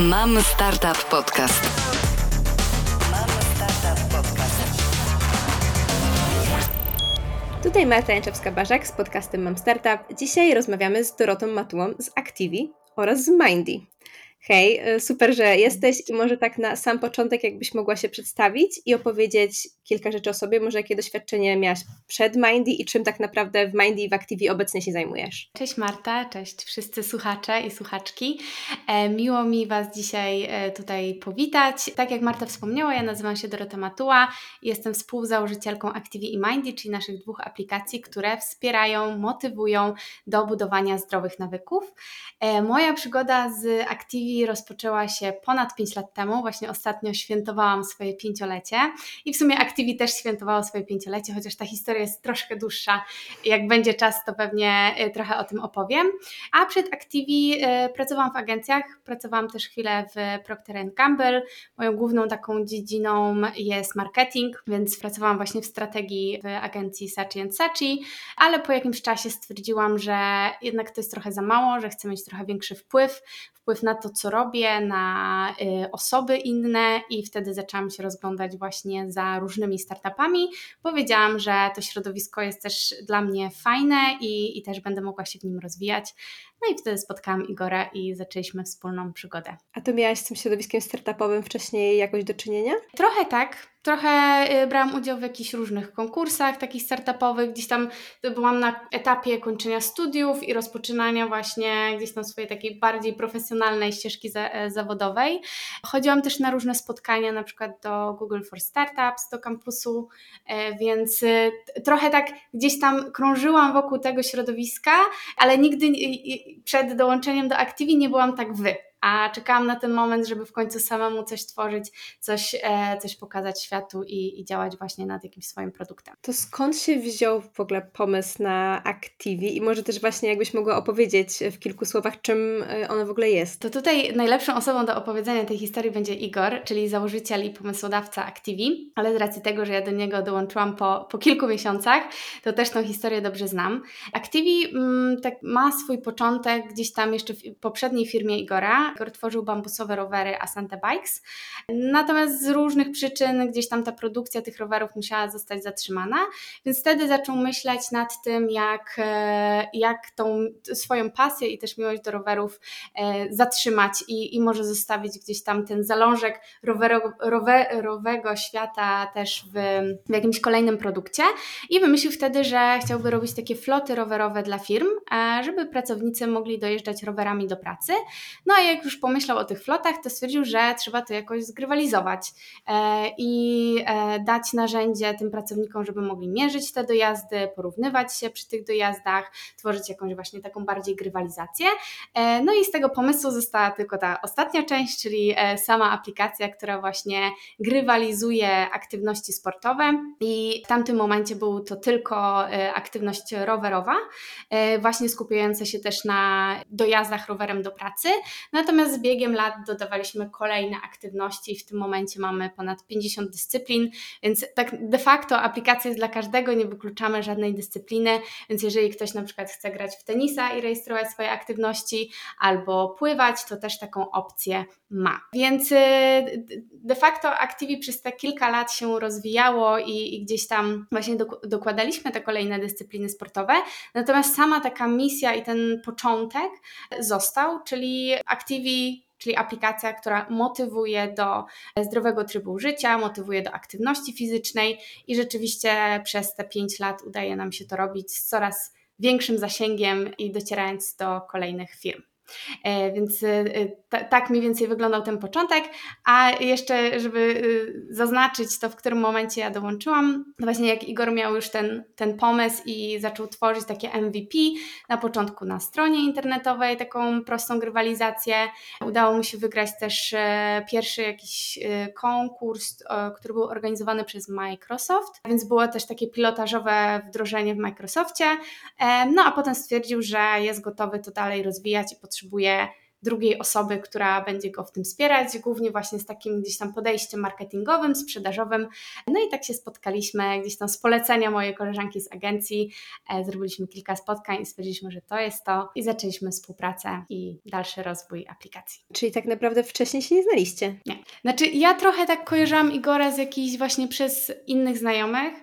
Mam Startup Podcast. Tutaj Marta Janczewska-Barzak z podcastem Mam Startup. Dzisiaj rozmawiamy z Dorotą Matułą z Activi oraz z Mindy. Hej, y, super, że jesteś i może tak na sam początek, jakbyś mogła się przedstawić i opowiedzieć kilka rzeczy o sobie, może jakie doświadczenie miałaś przed Mindy i czym tak naprawdę w Mindy i w Activi obecnie się zajmujesz. Cześć Marta, cześć wszyscy słuchacze i słuchaczki. E, miło mi Was dzisiaj e, tutaj powitać. Tak jak Marta wspomniała, ja nazywam się Dorota Matuła i jestem współzałożycielką Activi i Mindy, czyli naszych dwóch aplikacji, które wspierają, motywują do budowania zdrowych nawyków. E, moja przygoda z Activi rozpoczęła się ponad 5 lat temu. Właśnie ostatnio świętowałam swoje pięciolecie i w sumie Activi też świętowało swoje pięciolecie, chociaż ta historia jest troszkę dłuższa. Jak będzie czas, to pewnie y, trochę o tym opowiem. A przed Activi y, pracowałam w agencjach, pracowałam też chwilę w Procter Gamble. Moją główną taką dziedziną jest marketing, więc pracowałam właśnie w strategii w agencji Sachi Sachi, ale po jakimś czasie stwierdziłam, że jednak to jest trochę za mało, że chcę mieć trochę większy wpływ, wpływ na to, co robię, na y, osoby inne i wtedy zaczęłam się rozglądać właśnie za różnymi startupami. Powiedziałam, że to środowisko jest też dla mnie fajne i, i też będę mogła się w nim rozwijać. No i wtedy spotkałam Igora i zaczęliśmy wspólną przygodę. A to miałaś z tym środowiskiem startupowym wcześniej jakoś do czynienia? Trochę tak. Trochę y, brałam udział w jakichś różnych konkursach takich startupowych, gdzieś tam byłam na etapie kończenia studiów i rozpoczynania właśnie gdzieś tam swojej takiej bardziej profesjonalnej ścieżki e, zawodowej. Chodziłam też na różne spotkania, na przykład do Google for Startups, do kampusu, e, więc y, trochę tak gdzieś tam krążyłam wokół tego środowiska, ale nigdy przed dołączeniem do Activi nie byłam tak wy a czekałam na ten moment, żeby w końcu samemu coś tworzyć, coś, e, coś pokazać światu i, i, działać właśnie nad jakimś swoim produktem. To skąd się wziął w ogóle pomysł na Activi i może też właśnie jakbyś mogła opowiedzieć w kilku słowach, czym e, ono w ogóle jest? To tutaj najlepszą osobą do opowiedzenia tej historii będzie Igor, czyli założyciel i pomysłodawca Activi, ale z racji tego, że ja do niego dołączyłam po, po kilku miesiącach, to też tą historię dobrze znam. Activi mm, tak ma swój początek gdzieś tam jeszcze w poprzedniej firmie Igora, Igor tworzył bambusowe rowery Asante Bikes. Natomiast z różnych przyczyn gdzieś tam ta produkcja tych rowerów musiała zostać zatrzymana, więc wtedy zaczął myśleć nad tym, jak, e, jak tą swoją pasję i też miłość do rowerów e, zatrzymać i, i może zostawić gdzieś tam ten zalążek roweru, rowerowego świata też w, w jakimś kolejnym produkcie i wymyślił wtedy, że chciałby robić takie floty rowerowe dla firm, e, żeby pracownicy mogli dojeżdżać rowerami do pracy. No a jak już pomyślał o tych flotach, to stwierdził, że trzeba to jakoś zgrywalizować e, i e, dać narzędzie tym pracownikom, żeby mogli mierzyć te dojazdy, porównywać się przy tych dojazdach, tworzyć jakąś właśnie taką bardziej grywalizację. E, no i z tego pomysłu została tylko ta ostatnia część, czyli sama aplikacja, która właśnie grywalizuje aktywności sportowe i w tamtym momencie był to tylko aktywność rowerowa, właśnie skupiająca się też na dojazdach rowerem do pracy. Natomiast Natomiast z biegiem lat dodawaliśmy kolejne aktywności i w tym momencie mamy ponad 50 dyscyplin, więc tak de facto aplikacja jest dla każdego, nie wykluczamy żadnej dyscypliny, więc jeżeli ktoś na przykład chce grać w tenisa i rejestrować swoje aktywności albo pływać, to też taką opcję ma. Więc y, de facto Activi przez te kilka lat się rozwijało i, i gdzieś tam właśnie dokładaliśmy te kolejne dyscypliny sportowe, natomiast sama taka misja i ten początek został, czyli Activi czyli aplikacja, która motywuje do zdrowego trybu życia, motywuje do aktywności fizycznej i rzeczywiście przez te 5 lat udaje nam się to robić z coraz większym zasięgiem i docierając do kolejnych firm. E, więc e, tak mniej więcej wyglądał ten początek, a jeszcze, żeby e, zaznaczyć to, w którym momencie ja dołączyłam, to właśnie jak Igor miał już ten, ten pomysł i zaczął tworzyć takie MVP, na początku na stronie internetowej, taką prostą grywalizację. Udało mu się wygrać też pierwszy jakiś konkurs, który był organizowany przez Microsoft, więc było też takie pilotażowe wdrożenie w Microsoftie. No a potem stwierdził, że jest gotowy to dalej rozwijać i potrzebuje drugiej osoby, która będzie go w tym wspierać, głównie właśnie z takim gdzieś tam podejściem marketingowym, sprzedażowym. No i tak się spotkaliśmy gdzieś tam z polecenia mojej koleżanki z agencji. E, zrobiliśmy kilka spotkań i stwierdziliśmy, że to jest to i zaczęliśmy współpracę i dalszy rozwój aplikacji. Czyli tak naprawdę wcześniej się nie znaliście? Nie. Znaczy ja trochę tak kojarzyłam Igora z jakichś właśnie przez innych znajomych,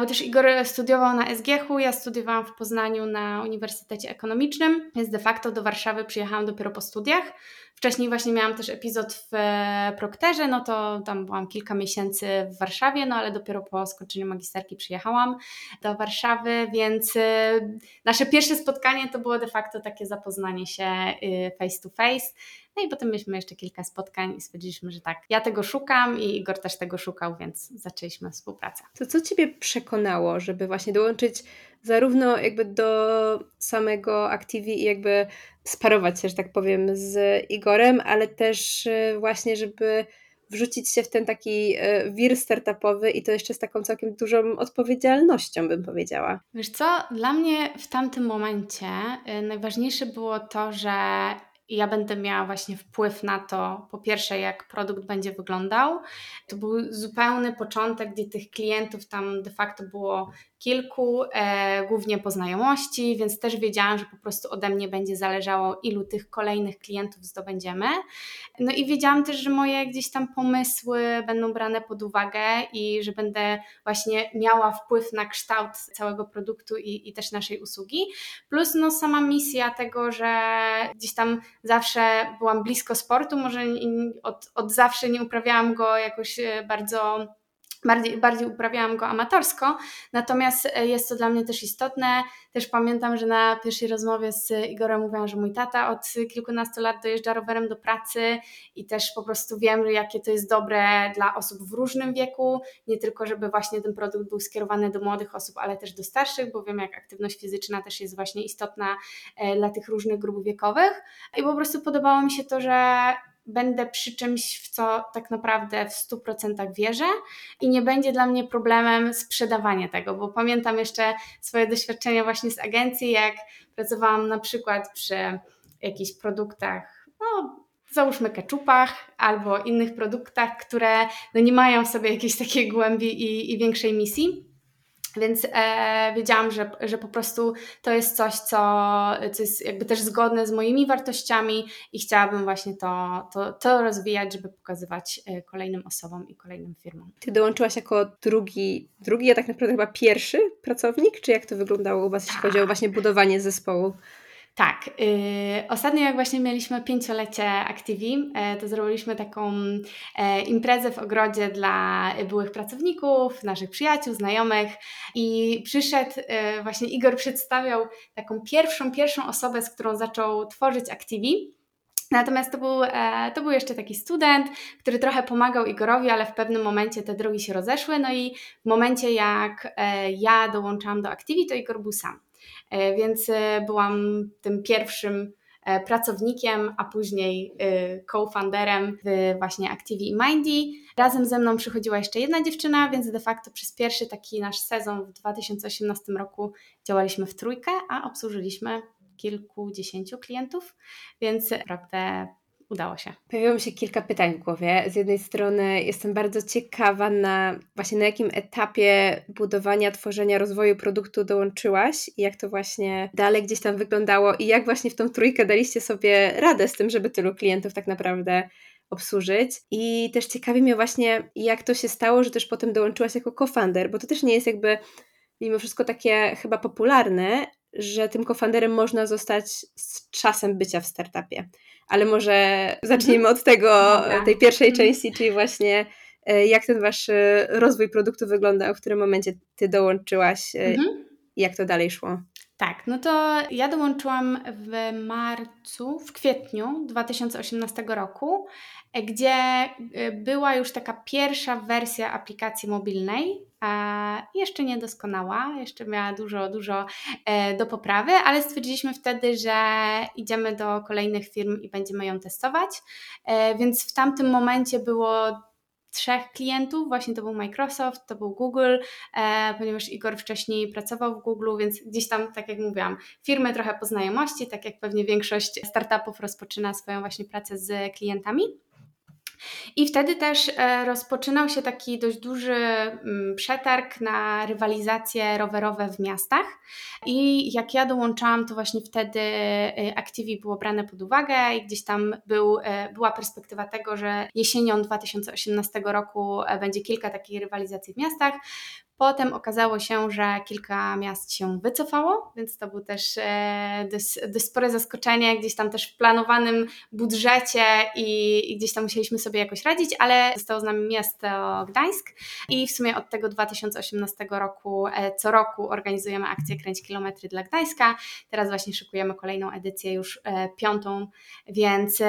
bo też Igor studiował na SGH-u, ja studiowałam w Poznaniu na Uniwersytecie Ekonomicznym, więc de facto do Warszawy przyjechałam dopiero po studiach. Wcześniej właśnie miałam też epizod w e, Prokterze, no to tam byłam kilka miesięcy w Warszawie, no ale dopiero po skończeniu magisterki przyjechałam do Warszawy, więc e, nasze pierwsze spotkanie to było de facto takie zapoznanie się face to face. No i potem mieliśmy jeszcze kilka spotkań i stwierdziliśmy, że tak, ja tego szukam i Igor też tego szukał, więc zaczęliśmy współpracę. To co Ciebie przekonało, żeby właśnie dołączyć zarówno jakby do samego Activi i jakby sparować się, że tak powiem, z Igorem, ale też y, właśnie, żeby wrzucić się w ten taki y, wir startupowy i to jeszcze z taką całkiem dużą odpowiedzialnością, bym powiedziała. Wiesz co, dla mnie w tamtym momencie y, najważniejsze było to, że i ja będę miała właśnie wpływ na to, po pierwsze, jak produkt będzie wyglądał. To był zupełny początek, gdzie tych klientów tam de facto było kilku, e, głównie po znajomości, więc też wiedziałam, że po prostu ode mnie będzie zależało, ilu tych kolejnych klientów zdobędziemy. No i wiedziałam też, że moje gdzieś tam pomysły będą brane pod uwagę i że będę właśnie miała wpływ na kształt całego produktu i, i też naszej usługi. Plus no sama misja tego, że gdzieś tam zawsze byłam blisko sportu, może od, od zawsze nie uprawiałam go jakoś e, bardzo bardziej, bardziej uprawiałam go amatorsko, natomiast e, jest to dla mnie też istotne. Też pamiętam, że na pierwszej rozmowie z Igorem mówiłam, że mój tata od kilkunastu lat dojeżdża rowerem do pracy i też po prostu wiem, jakie to jest dobre dla osób w różnym wieku, nie tylko żeby właśnie ten produkt był skierowany do młodych osób, ale też do starszych, bo wiem, jak aktywność fizyczna też jest właśnie istotna e, dla tych różnych grup wiekowych i po prostu podobało mi się to, że będę przy czymś, w co tak naprawdę w 100% wierzę i nie będzie dla mnie problemem sprzedawanie tego, bo pamiętam jeszcze swoje doświadczenia właśnie z agencji, jak pracowałam na przykład przy jakichś produktach, no załóżmy keczupach albo innych produktach, które no nie mają w sobie jakiejś takiej głębi i, i większej misji więc e, wiedziałam, że, że po prostu to jest coś, co, co jest jakby też zgodne z moimi wartościami i chciałabym właśnie to, to, to rozwijać, żeby pokazywać e, kolejnym osobom i kolejnym firmom. Ty dołączyłaś jako drugi, drugi, a tak naprawdę chyba pierwszy pracownik, czy jak to wyglądało u Was, jeśli chodzi o właśnie budowanie zespołu? Tak. Yy, ostatnio jak właśnie mieliśmy pięciolecie Activi, yy, to zrobiliśmy taką yy, imprezę w ogrodzie dla byłych pracowników, naszych przyjaciół, znajomych i przyszedł, y, właśnie Igor przedstawiał taką pierwszą, pierwszą osobę, z którą zaczął tworzyć Activi. Natomiast to był, e, to był jeszcze taki student, który trochę pomagał Igorowi, ale w pewnym momencie te drogi się rozeszły. No i w momencie, jak e, ja dołączałam do Activi, to Igor był sam. E, więc e, byłam tym pierwszym e, pracownikiem, a później co-founderem w właśnie Activi i Mindy. Razem ze mną przychodziła jeszcze jedna dziewczyna, więc de facto przez pierwszy taki nasz sezon w 2018 roku działaliśmy w trójkę, a obsłużyliśmy kilkudziesięciu klientów, więc naprawdę udało się. Pojawiło mi się kilka pytań w głowie. Z jednej strony jestem bardzo ciekawa na właśnie na jakim etapie budowania, tworzenia, rozwoju produktu dołączyłaś i jak to właśnie dalej gdzieś tam wyglądało i jak właśnie w tą trójkę daliście sobie radę z tym, żeby tylu klientów tak naprawdę obsłużyć. I też ciekawi mnie właśnie, jak to się stało, że też potem dołączyłaś jako co-founder, bo to też nie jest jakby mimo wszystko takie chyba popularne, że tym co-founderem można zostać z czasem bycia w startupie. Ale może zacznijmy od tego, Dobra. tej pierwszej mhm. części, czyli właśnie e, jak ten wasz e, rozwój produktu wyglądał, w którym momencie ty dołączyłaś e, mhm. i jak to dalej szło. Tak, no to ja dołączyłam w marcu, w kwietniu 2018 roku, gdzie była już taka pierwsza wersja aplikacji mobilnej, jeszcze niedoskonała, jeszcze miała dużo, dużo e, do poprawy, ale stwierdziliśmy wtedy, że idziemy do kolejnych firm i będziemy ją testować. E, więc w tamtym momencie było trzech klientów, właśnie to był Microsoft, to był Google, e, ponieważ Igor wcześniej pracował w Google, więc gdzieś tam, tak jak mówiłam, firmy trochę po znajomości, tak jak pewnie większość startupów rozpoczyna swoją właśnie pracę z klientami. I wtedy też e, rozpoczynał się taki dość duży mm, przetarg na rywalizacje rowerowe w miastach. I jak ja dołączałam, to właśnie wtedy e, Activi było brane pod uwagę i gdzieś tam był, e, była perspektywa tego, że jesienią 2018 roku będzie kilka takich rywalizacji w miastach. Potem okazało się, że kilka miast się wycofało, więc to był też e, dość, dość spore zaskoczenie, gdzieś tam też w planowanym budżecie i, i, gdzieś tam musieliśmy sobie jakoś radzić, ale zostało z nami miasto Gdańsk i w sumie od tego 2018 roku e, co roku organizujemy akcję Kręć Kilometry dla Gdańska. Teraz właśnie szykujemy kolejną edycję, już e, piątą, więc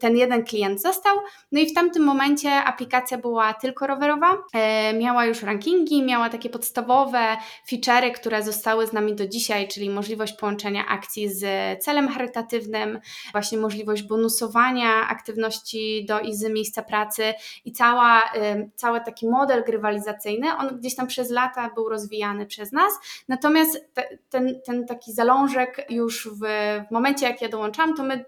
ten jeden klient został. No i w tamtym momencie aplikacja była tylko rowerowa, miała już rankingi, miała takie podstawowe feature'y, które zostały z nami do dzisiaj, czyli możliwość połączenia akcji z celem charytatywnym, właśnie możliwość bonusowania aktywności do i z miejsca pracy i cała, cały taki model grywalizacyjny, on gdzieś tam przez lata był rozwijany przez nas, natomiast te, ten, ten taki zalążek już w, w momencie, jak ja dołączam, to my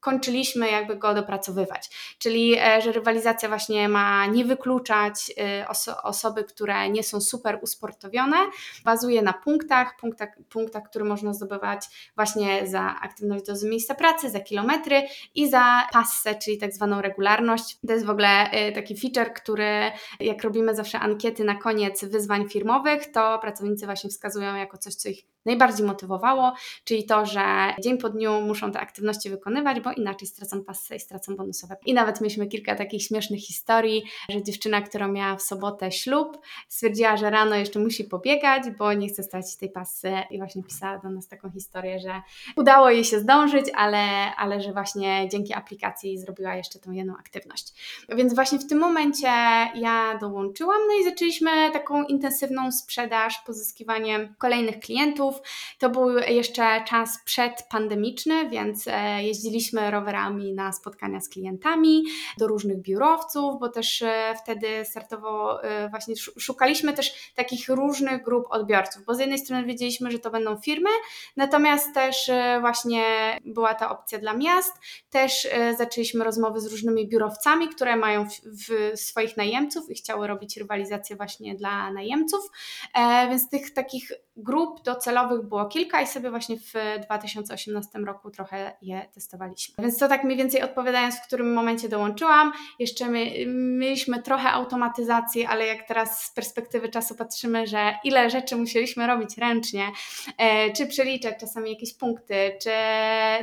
kończyliśmy jakby go dopracowywać. Czyli, e, że rywalizacja właśnie ma nie wykluczać e, oso osoby, które nie są super usportowione, bazuje na punktach, punktach, punktach, które można zdobywać właśnie za aktywność do miejsca pracy, za kilometry i za passę, czyli tak zwaną regularność. To jest w ogóle e, taki feature, który jak robimy zawsze ankiety na koniec wyzwań firmowych, to pracownicy właśnie wskazują jako coś, co ich najbardziej motywowało, czyli to, że dzień po dniu muszą te aktywności wykonywać, bo inaczej stracą pasy i stracą bonusowe. I nawet mieliśmy kilka takich śmiesznych historii, że dziewczyna, która miała w sobotę ślub, stwierdziła, że rano jeszcze musi pobiegać, bo nie chce stracić tej pasy i właśnie pisała do nas taką historię, że udało jej się zdążyć, ale, ale że właśnie dzięki aplikacji zrobiła jeszcze tą jedną aktywność. Więc właśnie w tym momencie ja dołączyłam, no i zaczęliśmy taką intensywną sprzedaż, pozyskiwanie kolejnych klientów, to był jeszcze czas przedpandemiczny, więc e, jeździliśmy rowerami na spotkania z klientami, do różnych biurowców, bo też e, wtedy startowo e, właśnie szukaliśmy też takich różnych grup odbiorców, bo z jednej strony wiedzieliśmy, że to będą firmy, natomiast też właśnie była ta opcja dla miast, też zaczęliśmy rozmowy z różnymi biurowcami, które mają w, w swoich najemców i chciały robić rywalizację właśnie dla najemców, więc tych takich grup docelowych było kilka i sobie właśnie w 2018 roku trochę je testowaliśmy. Więc to tak mniej więcej odpowiadając, w którym momencie dołączyłam. Jeszcze my, mieliśmy trochę automatyzacji, ale jak teraz z perspektywy czasu patrzymy, że ile rzeczy musieliśmy robić ręcznie, e, czy przeliczać czasami jakieś punkty, czy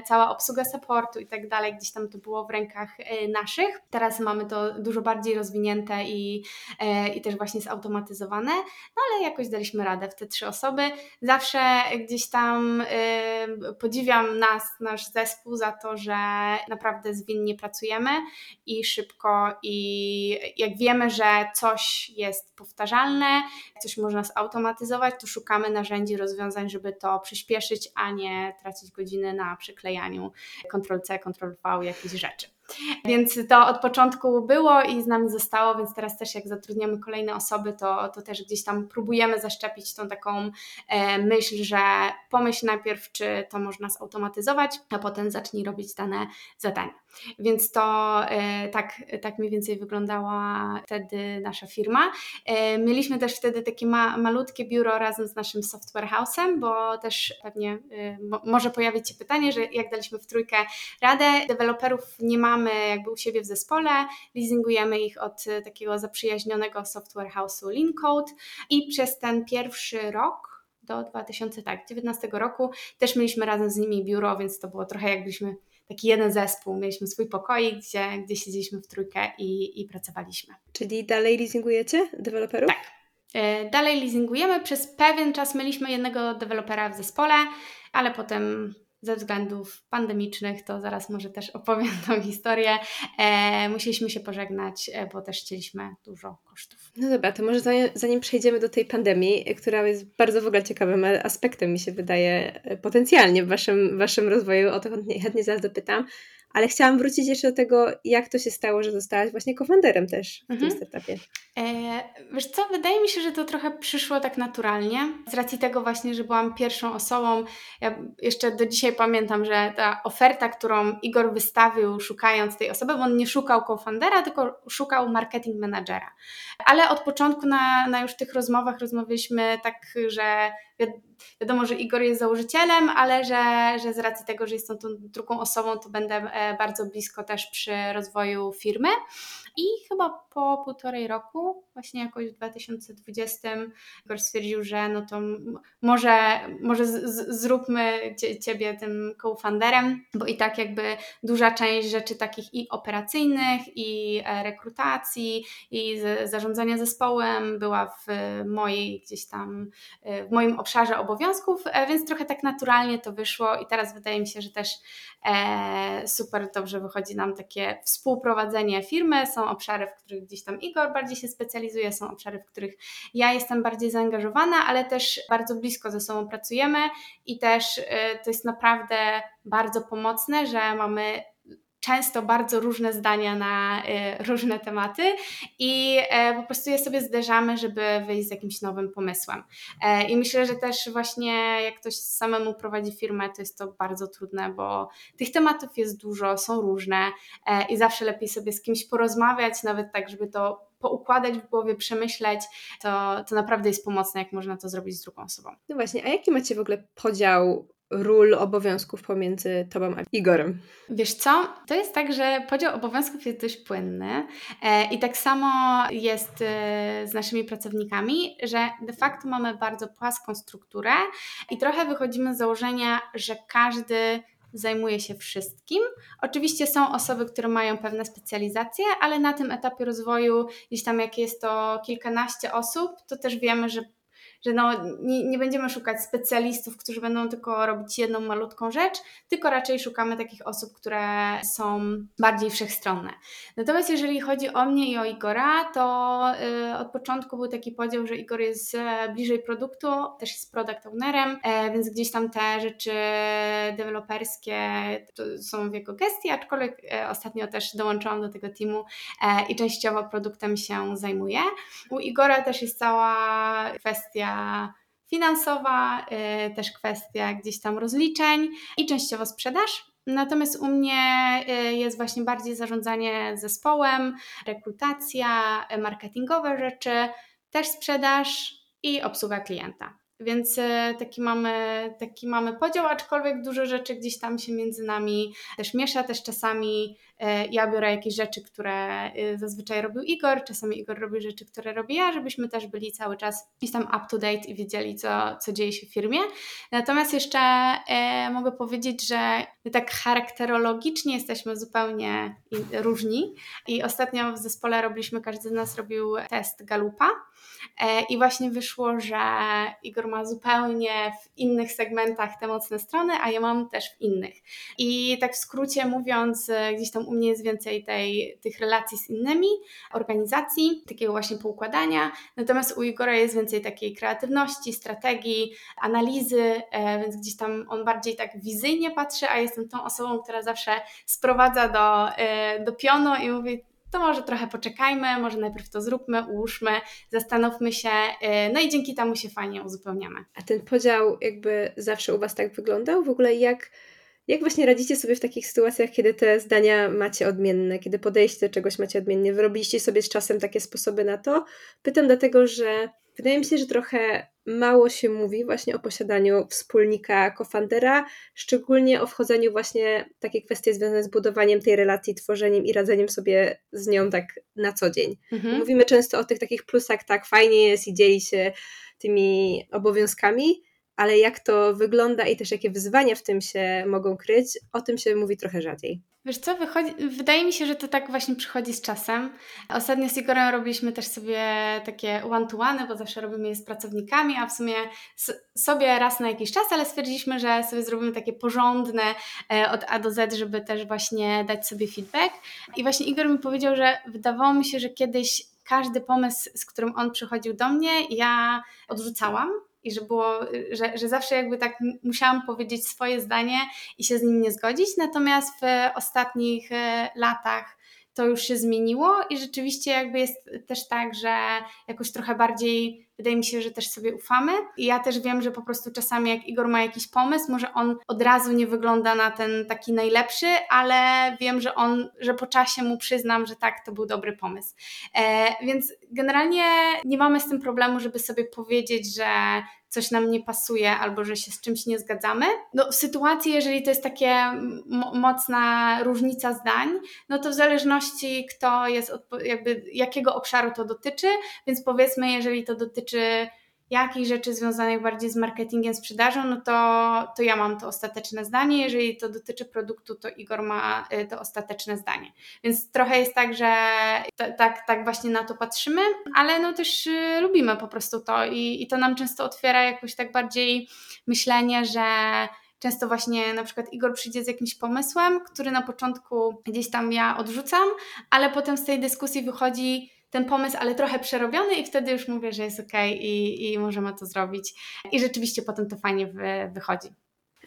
cała obsługa supportu i tak dalej, gdzieś tam to było w rękach e, naszych. Teraz mamy to dużo bardziej rozwinięte i, e, i też właśnie zautomatyzowane, no ale jakoś daliśmy radę w te trzy osoby. Zawsze gdzieś tam y, podziwiam nas, nasz zespół za to, że naprawdę zwinnie pracujemy i szybko i jak wiemy, że coś jest powtarzalne, coś można zautomatyzować, to szukamy narzędzi, rozwiązań, żeby to przyspieszyć, a nie tracić godziny na przyklejaniu Ctrl-C, Ctrl-V jakichś rzeczy. Więc to od początku było i z nami zostało, więc teraz też jak zatrudniamy kolejne osoby, to, to też gdzieś tam próbujemy zaszczepić tą taką e, myśl, że pomyśl najpierw, czy to można zautomatyzować, a potem zacznij robić dane zadania. Więc to e, tak, tak mniej więcej wyglądała wtedy nasza firma. E, mieliśmy też wtedy takie ma, malutkie biuro razem z naszym software house'em, bo też pewnie e, może pojawić się pytanie, że jak daliśmy w trójkę radę, deweloperów nie mamy jakby u siebie w zespole, leasingujemy ich od takiego zaprzyjaźnionego software house'u Lincode. I przez ten pierwszy rok do 2019 tak, roku też mieliśmy razem z nimi biuro, więc to było trochę jakbyśmy taki jeden zespół, mieliśmy swój pokoik, gdzie, gdzie siedzieliśmy w trójkę i, i pracowaliśmy. Czyli dalej leasingujecie deweloperów? Tak. E, dalej leasingujemy. Przez pewien czas mieliśmy jednego dewelopera w zespole, ale potem ze względów pandemicznych, to zaraz może też opowiem tą historię. E, musieliśmy się pożegnać, e, bo też chcieliśmy dużo kosztów. No dobra, to może zanim, zanim przejdziemy do tej pandemii, która jest bardzo w ogóle ciekawym aspektem, mi się wydaje, e, potencjalnie w waszym, waszym rozwoju, o to chętnie, chętnie zaraz dopytam, ale chciałam wrócić jeszcze do tego, jak to się stało, że zostałaś właśnie cofounderem też w mhm. tym startupie. E, wiesz co, wydaje mi się, że to trochę przyszło tak naturalnie, z racji tego właśnie, że byłam pierwszą osobą. Ja jeszcze do dzisiaj pamiętam, że ta oferta, którą Igor wystawił szukając tej osoby, bo on nie szukał co-foundera, tylko szukał marketing managera. Ale od początku na, na już tych rozmowach rozmawialiśmy tak, że wiadomo, że Igor jest założycielem, ale że, że z racji tego, że jestem tą drugą osobą, to będę e, bardzo blisko też przy rozwoju firmy. I chyba po półtorej roku, właśnie jakoś w 2020, Igor stwierdził, że no to może, może z, zróbmy ciebie tym co-founderem, bo i tak jakby duża część rzeczy takich i operacyjnych, i e, rekrutacji, i zarządzania zespołem była w mojej gdzieś tam, e, w moim obszarze obowiązków, e, więc trochę tak naturalnie to wyszło i teraz wydaje mi się, że też super dobrze wychodzi nam takie współprowadzenie firmy. Są obszary, w których gdzieś tam Igor bardziej się specjalizuje, są obszary, w których ja jestem bardziej zaangażowana, ale też bardzo blisko ze sobą pracujemy i też to jest naprawdę bardzo pomocne, że mamy często bardzo różne zdania na y, różne tematy i e, po prostu je sobie zderzamy, żeby wyjść z jakimś nowym pomysłem. E, I myślę, że też właśnie jak ktoś samemu prowadzi firmę, to jest to bardzo trudne, bo tych tematów jest dużo, są różne e, i zawsze lepiej sobie z kimś porozmawiać, nawet tak, żeby to poukładać w głowie, przemyśleć, to, to naprawdę jest pomocne, jak można to zrobić z drugą osobą. No właśnie, a jaki macie w ogóle podział ról obowiązków pomiędzy Tobą a Igorem? Wiesz co? To jest tak, że podział obowiązków jest dość płynny e, i tak samo jest e, z naszymi pracownikami, że de facto mamy bardzo płaską strukturę i trochę wychodzimy z założenia, że każdy zajmuje się wszystkim. Oczywiście są osoby, które mają pewne specjalizacje, ale na tym etapie rozwoju, gdzieś tam jak jest to kilkanaście osób, to też wiemy, że że no, nie, nie będziemy szukać specjalistów, którzy będą tylko robić jedną malutką rzecz, tylko raczej szukamy takich osób, które są bardziej wszechstronne. Natomiast jeżeli chodzi o mnie i o Igora, to y, od początku był taki podział, że Igor jest e, bliżej produktu, też jest product ownerem, e, więc gdzieś tam te rzeczy deweloperskie są w jego gestii, aczkolwiek e, ostatnio też dołączyłam do tego teamu i częściowo produktem się zajmuję. U Igora też jest cała kwestia finansowa, y, też kwestia gdzieś tam rozliczeń i częściowo sprzedaż. Natomiast u mnie y, jest właśnie bardziej zarządzanie zespołem, rekrutacja, y, marketingowe rzeczy, też sprzedaż i obsługa klienta. Więc taki mamy, taki mamy podział, aczkolwiek dużo rzeczy gdzieś tam się między nami też miesza, też czasami E, ja biorę jakieś rzeczy, które y, zazwyczaj robił Igor, czasami Igor robi rzeczy, które robię ja, żebyśmy też byli cały czas gdzieś tam up to date i wiedzieli, co, co dzieje się w firmie. Natomiast jeszcze e, mogę powiedzieć, że tak charakterologicznie jesteśmy zupełnie różni. I ostatnio w zespole robiliśmy, każdy z nas robił test Galupa. e, i właśnie wyszło, że Igor ma zupełnie w innych segmentach te mocne strony, a ja mam też w innych. I tak w skrócie mówiąc, gdzieś tam u mnie jest więcej tej, tych relacji z innymi, organizacji, takiego właśnie poukładania, natomiast u Igora jest więcej takiej kreatywności, strategii, analizy, e, więc gdzieś tam on bardziej tak wizyjnie patrzy, a jestem tą osobą, która zawsze sprowadza do, e, do pionu i mówi, to może trochę poczekajmy, może najpierw to zróbmy, ułóżmy, zastanówmy się, e, no i dzięki temu się fajnie uzupełniamy. A ten podział jakby zawsze u Was tak wyglądał? W ogóle jak jak właśnie radzicie sobie w takich sytuacjach, kiedy te zdania macie odmienne, kiedy podejście do czegoś macie odmienne? Wyrobiliście sobie z czasem takie sposoby na to? Pytam dlatego, że wydaje mi się, że trochę mało się mówi właśnie o posiadaniu wspólnika, kofandera, szczególnie o wchodzeniu właśnie w takie kwestie związane z budowaniem tej relacji, tworzeniem i radzeniem sobie z nią tak na co dzień. Mhm. Mówimy często o tych takich plusach, tak fajnie jest i dzieli się tymi obowiązkami, ale jak to wygląda i też jakie wyzwania w tym się mogą kryć, o tym się mówi trochę rzadziej. Wiesz co, wychodzi, wydaje mi się, że to tak właśnie przychodzi z czasem. Ostatnio z Igorem robiliśmy też sobie takie one-to-one, bo zawsze robimy je z pracownikami, a w sumie sobie raz na jakiś czas, ale stwierdziliśmy, że sobie zrobimy takie porządne e, od A do Z, żeby też właśnie dać sobie feedback. I właśnie Igor mi powiedział, że wydawało mi się, że kiedyś każdy pomysł, z którym on przychodził do mnie, ja odrzucałam i że było, że, że zawsze jakby tak musiałam powiedzieć swoje zdanie i się z nim nie zgodzić, natomiast w ostatnich e, latach to już się zmieniło i rzeczywiście jakby jest też tak, że jakoś trochę bardziej wydaje mi się, że też sobie ufamy. I ja też wiem, że po prostu czasami jak Igor ma jakiś pomysł, może on od razu nie wygląda na ten taki najlepszy, ale wiem, że on, że po czasie mu przyznam, że tak, to był dobry pomysł. E, więc generalnie nie mamy z tym problemu, żeby sobie powiedzieć, że coś nam nie pasuje albo że się z czymś nie zgadzamy. No, w sytuacji, jeżeli to jest takie mocna różnica zdań, no to w zależności kto jest, jakby jakiego obszaru to dotyczy, więc powiedzmy, jeżeli to dotyczy jakichś rzeczy związanych bardziej z marketingiem, sprzedażą, no to, to ja mam to ostateczne zdanie. Jeżeli to dotyczy produktu, to Igor ma y, to ostateczne zdanie. Więc trochę jest tak, że tak, tak właśnie na to patrzymy, ale no też y, lubimy po prostu to i, i to nam często otwiera jakoś tak bardziej myślenie, że często właśnie na przykład Igor przyjdzie z jakimś pomysłem, który na początku gdzieś tam ja odrzucam, ale potem z tej dyskusji wychodzi ten pomysł, ale trochę przerobiony i wtedy już mówię, że jest ok i, i możemy to zrobić. I rzeczywiście potem to fajnie wy, wychodzi.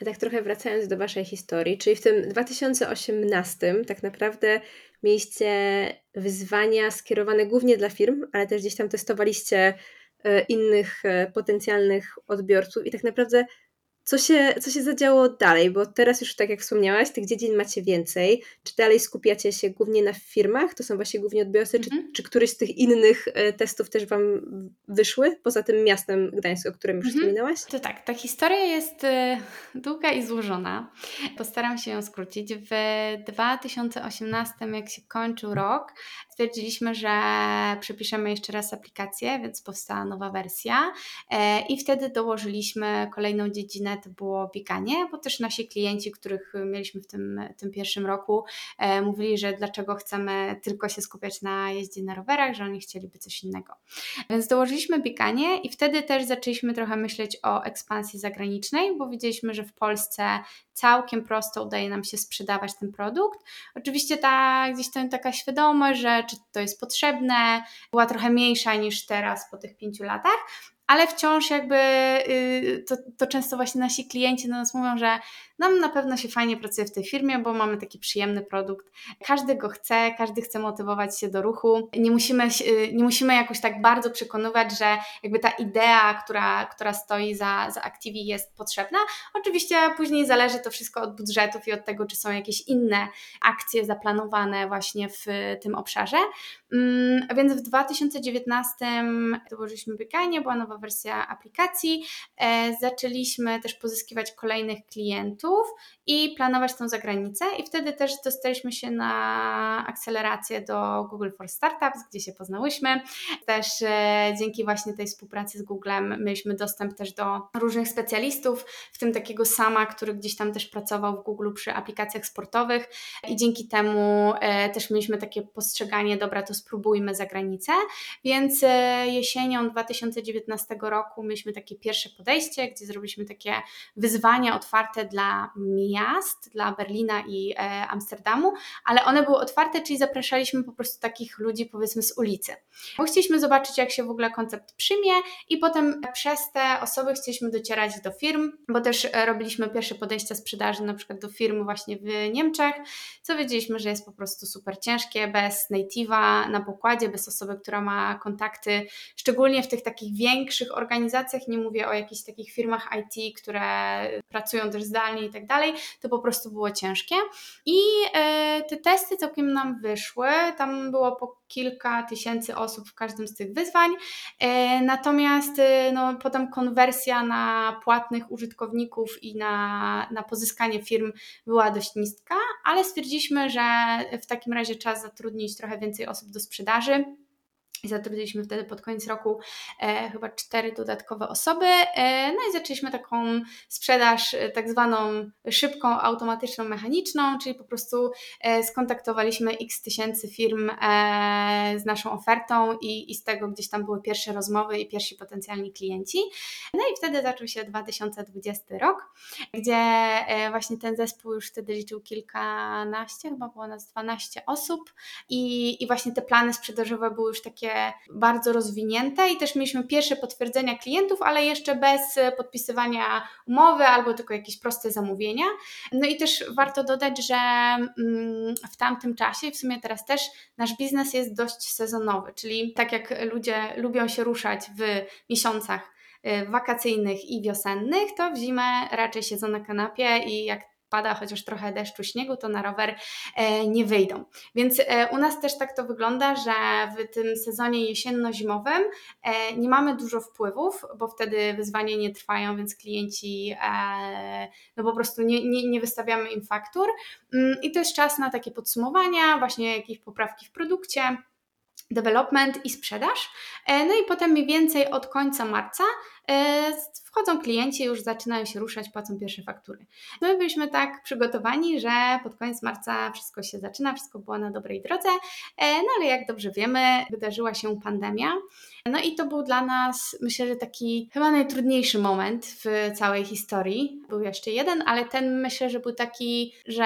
A tak trochę wracając do Waszej historii, czyli w tym 2018 tak naprawdę mieliście wyzwania skierowane głównie dla firm, ale też gdzieś tam testowaliście e, innych e, potencjalnych odbiorców i tak naprawdę co się, co się zadziało dalej? Bo teraz już, tak jak wspomniałaś, tych dziedzin macie więcej. Czy dalej skupiacie się głównie na firmach? To są właśnie głównie odbiorcy? Mhm. Czy, czy któryś z tych innych e, testów też Wam wyszły? Poza tym miastem Gdańsk, o którym już mhm. wspominałaś? To tak, ta historia jest e, długa i złożona. Postaram się ją skrócić. W 2018, jak się kończył rok, stwierdziliśmy, że przepiszemy jeszcze raz aplikację, więc powstała nowa wersja e, i wtedy dołożyliśmy kolejną dziedzinę to było bieganie, bo też nasi klienci, których mieliśmy w tym, tym pierwszym roku, e, mówili, że dlaczego chcemy tylko się skupiać na jeździe na rowerach, że oni chcieliby coś innego. Więc dołożyliśmy bieganie i wtedy też zaczęliśmy trochę myśleć o ekspansji zagranicznej, bo widzieliśmy, że w Polsce całkiem prosto udaje nam się sprzedawać ten produkt. Oczywiście ta gdzieś tam taka świadomość, że czy to jest potrzebne, była trochę mniejsza niż teraz po tych pięciu latach, ale wciąż jakby y, to, to często właśnie nasi klienci do nas mówią, że nam na pewno się fajnie pracuje w tej firmie, bo mamy taki przyjemny produkt. Każdy go chce, każdy chce motywować się do ruchu. Nie musimy, nie musimy jakoś tak bardzo przekonywać, że jakby ta idea, która, która stoi za, za Activi jest potrzebna. Oczywiście później zależy to wszystko od budżetów i od tego, czy są jakieś inne akcje zaplanowane właśnie w tym obszarze. Mm, więc w 2019 dołożyliśmy bieganie, była nowa wersja aplikacji. E, zaczęliśmy też pozyskiwać kolejnych klientów i planować tą zagranicę. I wtedy też dostaliśmy się na akcelerację do Google for Startups, gdzie się poznałyśmy. Też e, dzięki właśnie tej współpracy z Googlem mieliśmy dostęp też do różnych specjalistów, w tym takiego sama, który gdzieś tam też pracował w Google przy aplikacjach sportowych. I dzięki temu e, też mieliśmy takie postrzeganie, dobra, to spróbujmy za granicę, więc jesienią 2019 roku mieliśmy takie pierwsze podejście, gdzie zrobiliśmy takie wyzwania otwarte dla miast, dla Berlina i e, Amsterdamu, ale one były otwarte, czyli zapraszaliśmy po prostu takich ludzi powiedzmy z ulicy. Bo chcieliśmy zobaczyć, jak się w ogóle koncept przyjmie i potem przez te osoby chcieliśmy docierać do firm, bo też e, robiliśmy pierwsze podejścia sprzedaży na przykład do firmy właśnie w Niemczech, co wiedzieliśmy, że jest po prostu super ciężkie, bez native'a na pokładzie, bez osoby, która ma kontakty, szczególnie w tych takich większych organizacjach, nie mówię o jakichś takich firmach IT, które pracują też zdalnie i tak dalej, to po prostu było ciężkie. I e, te testy całkiem nam wyszły, tam było po kilka tysięcy osób w każdym z tych wyzwań, e, natomiast e, no, potem konwersja na płatnych użytkowników i na, na pozyskanie firm była dość niska, ale stwierdziliśmy, że w takim razie czas zatrudnić trochę więcej osób do sprzedaży i zatrudniliśmy wtedy pod koniec roku e, chyba cztery dodatkowe osoby. E, no i zaczęliśmy taką sprzedaż e, tak zwaną szybką, automatyczną, mechaniczną, czyli po prostu e, skontaktowaliśmy x tysięcy firm e, z naszą ofertą i, i z tego gdzieś tam były pierwsze rozmowy i pierwsi potencjalni klienci. No i wtedy zaczął się 2020 rok, gdzie e, właśnie ten zespół już wtedy liczył kilkanaście, chyba było nas 12 osób i, i właśnie te plany sprzedażowe były już takie takie bardzo rozwinięte i też mieliśmy pierwsze potwierdzenia klientów, ale jeszcze bez podpisywania umowy albo tylko jakieś proste zamówienia. No i też warto dodać, że mm, w tamtym czasie, i w sumie teraz też, nasz biznes jest dość sezonowy, czyli tak jak ludzie lubią się ruszać w miesiącach y, wakacyjnych i wiosennych, to w zimę raczej siedzą na kanapie i jak pada chociaż trochę deszczu, śniegu, to na rower e, nie wyjdą. Więc e, u nas też tak to wygląda, że w tym sezonie jesienno-zimowym e, nie mamy dużo wpływów, bo wtedy wyzwania nie trwają, więc klienci no po prostu nie, nie, nie wystawiamy im faktur. Mm, I to jest czas na takie podsumowania, właśnie jakieś poprawki w produkcie development i sprzedaż. No i potem mniej więcej od końca marca wchodzą klienci, już zaczynają się ruszać, płacą pierwsze faktury. My byliśmy tak przygotowani, że pod koniec marca wszystko się zaczyna, wszystko było na dobrej drodze, no ale jak dobrze wiemy, wydarzyła się pandemia. No i to był dla nas, myślę, że taki chyba najtrudniejszy moment w całej historii. Był jeszcze jeden, ale ten myślę, że był taki, że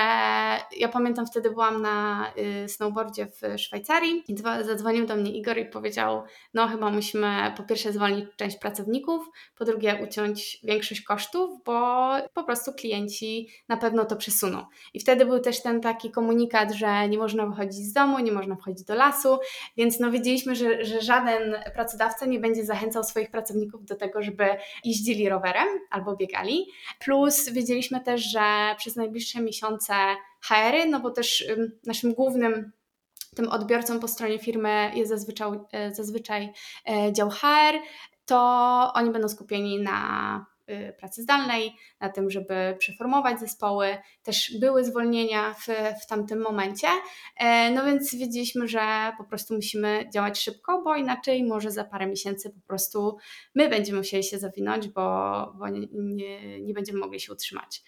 ja pamiętam wtedy byłam na y, snowboardzie w Szwajcarii i zadzwonił do mnie Igor i powiedział, no chyba musimy po pierwsze zwolnić część pracowników, po drugie uciąć większość kosztów, bo po prostu klienci na pewno to przesuną. I wtedy był też ten taki komunikat, że nie można wychodzić z domu, nie można wchodzić do lasu, więc no wiedzieliśmy, że, że żaden pracodawca nie będzie zachęcał swoich pracowników do tego, żeby jeździli rowerem albo biegali. Plus wiedzieliśmy też, że przez najbliższe miesiące HR-y, no bo też naszym głównym tym odbiorcą po stronie firmy jest zazwyczaj, e, zazwyczaj e, dział HR, to oni będą skupieni na y, pracy zdalnej, na tym, żeby przeformować zespoły. Też były zwolnienia w, w tamtym momencie. E, no więc wiedzieliśmy, że po prostu musimy działać szybko, bo inaczej może za parę miesięcy po prostu my będziemy musieli się zawinąć, bo, bo nie, nie, nie będziemy mogli się utrzymać.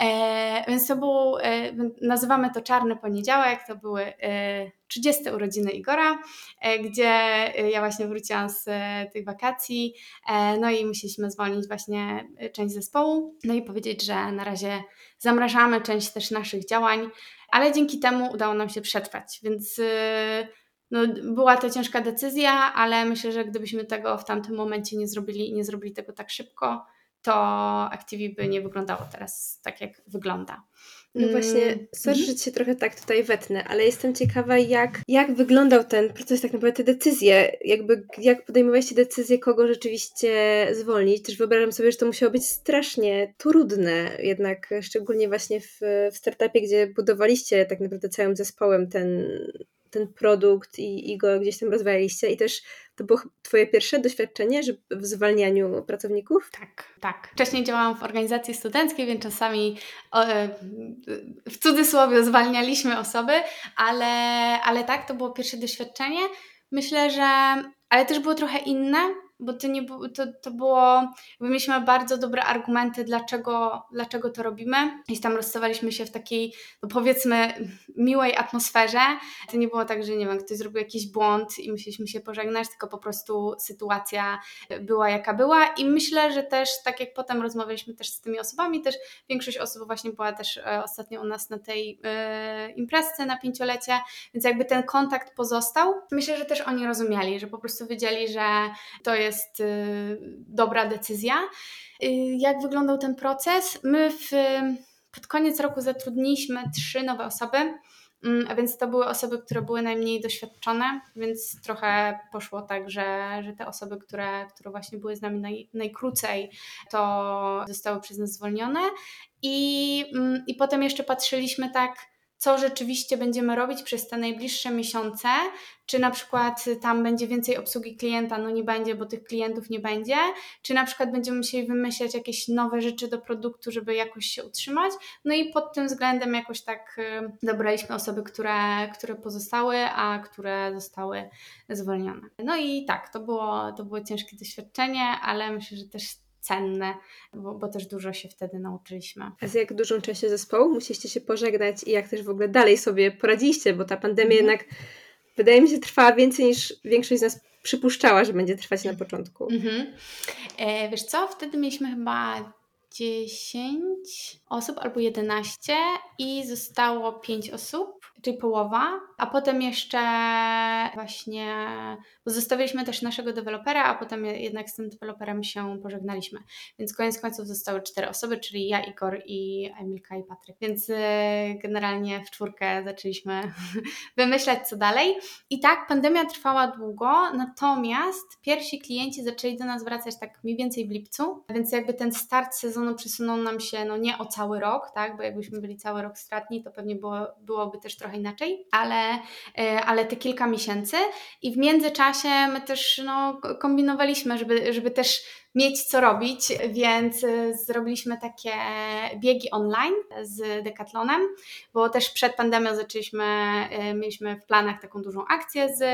E, więc to był, e, nazywamy to Czarny Poniedziałek, to były e, 30 urodziny Igora, e, gdzie e, ja właśnie wróciłam z e, tych wakacji, no i musieliśmy zwolnić właśnie część zespołu, no i powiedzieć, że na razie zamrażamy część też naszych działań, ale dzięki temu udało nam się przetrwać, więc no, była to ciężka decyzja, ale myślę, że gdybyśmy tego w tamtym momencie nie zrobili, nie zrobili tego tak szybko, to Activi by nie wyglądało teraz tak, jak wygląda. No właśnie, mm, sorry, mhm. że się trochę tak tutaj wetnę, ale jestem ciekawa, jak, jak wyglądał ten proces, tak naprawdę te decyzje, jakby jak podejmowaliście decyzję, kogo rzeczywiście zwolnić. Też wyobrażam sobie, że to musiało być strasznie trudne, jednak szczególnie właśnie w, w startupie, gdzie budowaliście tak naprawdę całym zespołem ten, ten produkt i, i go gdzieś tam rozwijaliście i też to było Twoje pierwsze doświadczenie w zwalnianiu pracowników? Tak, tak. Wcześniej działałam w organizacji studenckiej, więc czasami e, w cudzysłowie zwalnialiśmy osoby, ale, ale tak, to było pierwsze doświadczenie. Myślę, że ale też było trochę inne, bo to, nie, to, to było, mieliśmy bardzo dobre argumenty, dlaczego, dlaczego to robimy. I tam rozstawaliśmy się w takiej, no powiedzmy, miłej atmosferze. To nie było tak, że nie wiem, ktoś zrobił jakiś błąd i musieliśmy się pożegnać, tylko po prostu sytuacja była jaka była. I myślę, że też, tak jak potem rozmawialiśmy też z tymi osobami, też większość osób właśnie była też e, ostatnio u nas na tej y, imprezce na pięciolecie, więc jakby ten kontakt pozostał. Myślę, że też oni rozumieli, że po prostu wiedzieli, że to jest jest y, dobra decyzja. Y, jak wyglądał ten proces? My w, pod koniec roku zatrudniliśmy trzy nowe osoby. Mm, a więc to były osoby, które były najmniej doświadczone, więc trochę poszło tak, że, że te osoby, które, które właśnie były z nami naj, najkrócej, to zostały przez nas zwolnione. I, mm, I potem jeszcze patrzyliśmy tak, co rzeczywiście będziemy robić przez te najbliższe miesiące, czy na przykład tam będzie więcej obsługi klienta, no nie będzie, bo tych klientów nie będzie, czy na przykład będziemy musieli wymyślać jakieś nowe rzeczy do produktu, żeby jakoś się utrzymać. No i pod tym względem jakoś tak y, dobraliśmy osoby, które, które pozostały, a które zostały zwolnione. No i tak, to było, to było ciężkie doświadczenie, ale myślę, że też cenne, bo, bo, też dużo się wtedy nauczyliśmy. A z jak dużą częścią zespołu musieliście się pożegnać i jak też w ogóle dalej sobie poradziliście, bo ta pandemia mhm. jednak wydaje mi się trwała więcej niż większość z nas przypuszczała, że będzie trwać na początku. Mhm. E, wiesz co, wtedy mieliśmy chyba 10 osób albo 11 i zostało 5 osób, czyli połowa, a potem jeszcze właśnie zostawiliśmy też naszego dewelopera, a potem jednak z tym deweloperem się pożegnaliśmy. Więc koniec końców zostały 4 osoby, czyli ja, Igor i Emilka i Patryk. Więc e, generalnie w czwórkę zaczęliśmy wymyślać co dalej. I tak pandemia trwała długo, natomiast pierwsi klienci zaczęli do nas wracać tak mniej więcej w lipcu, więc jakby ten start sezonu przesunął nam się no nie o cały rok, tak, bo jakbyśmy byli cały rok stratni, to pewnie było, byłoby też trochę inaczej, ale, e, ale te kilka miesięcy i w międzyczasie my też no, kombinowaliśmy, żeby, żeby też mieć co robić, więc y, zrobiliśmy takie biegi online z Decathlonem, bo też przed pandemią zaczęliśmy, y, mieliśmy w planach taką dużą akcję z,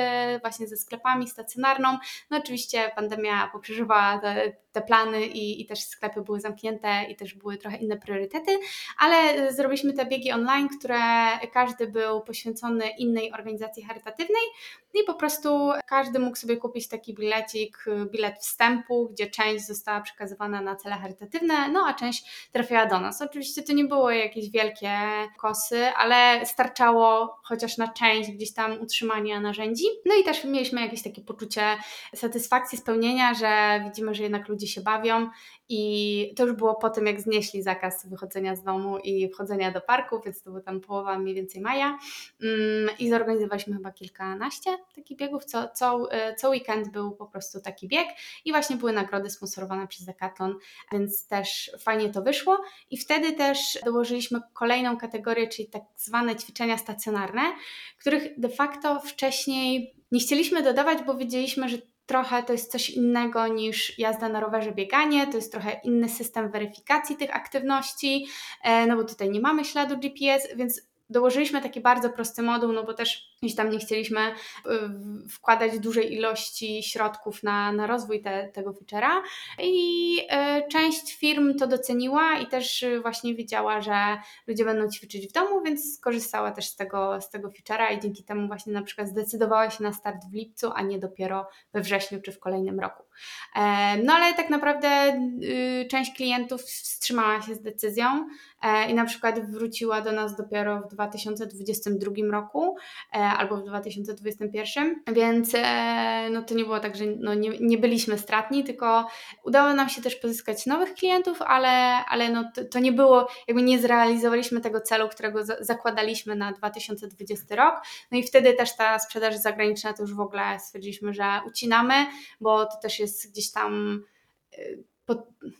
właśnie ze sklepami stacjonarną. No oczywiście pandemia poprzeżywała te, te plany i, i też sklepy były zamknięte i też były trochę inne priorytety, ale zrobiliśmy te biegi online, które każdy był poświęcony innej organizacji charytatywnej i po prostu każdy mógł sobie kupić taki bilecik, bilet wstępu, gdzie część została przekazywana na cele charytatywne, no a część trafiała do nas. Oczywiście to nie były jakieś wielkie kosy, ale starczało chociaż na część gdzieś tam utrzymania narzędzi. No i też mieliśmy jakieś takie poczucie satysfakcji, spełnienia, że widzimy, że jednak ludzie się bawią i to już było po tym, jak znieśli zakaz wychodzenia z domu i wchodzenia do parku, więc to była tam połowa mniej więcej maja. Mm, I zorganizowaliśmy chyba kilkanaście takich biegów. Co, co, e, co weekend był po prostu taki bieg i właśnie były nagrody sponsorowane przez Decathlon, więc też fajnie to wyszło. I wtedy też dołożyliśmy kolejną kategorię, czyli tak zwane ćwiczenia stacjonarne, których de facto wcześniej nie chcieliśmy dodawać, bo wiedzieliśmy, że trochę to jest coś innego niż jazda na rowerze, bieganie, to jest trochę inny system weryfikacji tych aktywności, e, no bo tutaj nie mamy śladu GPS, więc dołożyliśmy taki bardzo prosty moduł, no bo też gdzieś tam nie chcieliśmy y, wkładać dużej ilości środków na, na rozwój te, tego feature'a i y, część firm to doceniła i też właśnie wiedziała, że ludzie będą ćwiczyć w domu, więc skorzystała też z tego, z tego feature'a i dzięki temu właśnie na przykład zdecydowała się na start w lipcu, a nie dopiero we wrześniu czy w kolejnym roku. E, no ale tak naprawdę y, część klientów wstrzymała się z decyzją e, i na przykład wróciła do nas dopiero w 2022 roku e, albo w 2021, więc no to nie było tak, że no nie, nie byliśmy stratni, tylko udało nam się też pozyskać nowych klientów, ale, ale no to, to nie było, jakby nie zrealizowaliśmy tego celu, którego za, zakładaliśmy na 2020 rok, no i wtedy też ta sprzedaż zagraniczna to już w ogóle stwierdziliśmy, że ucinamy, bo to też jest jest gdzieś tam y,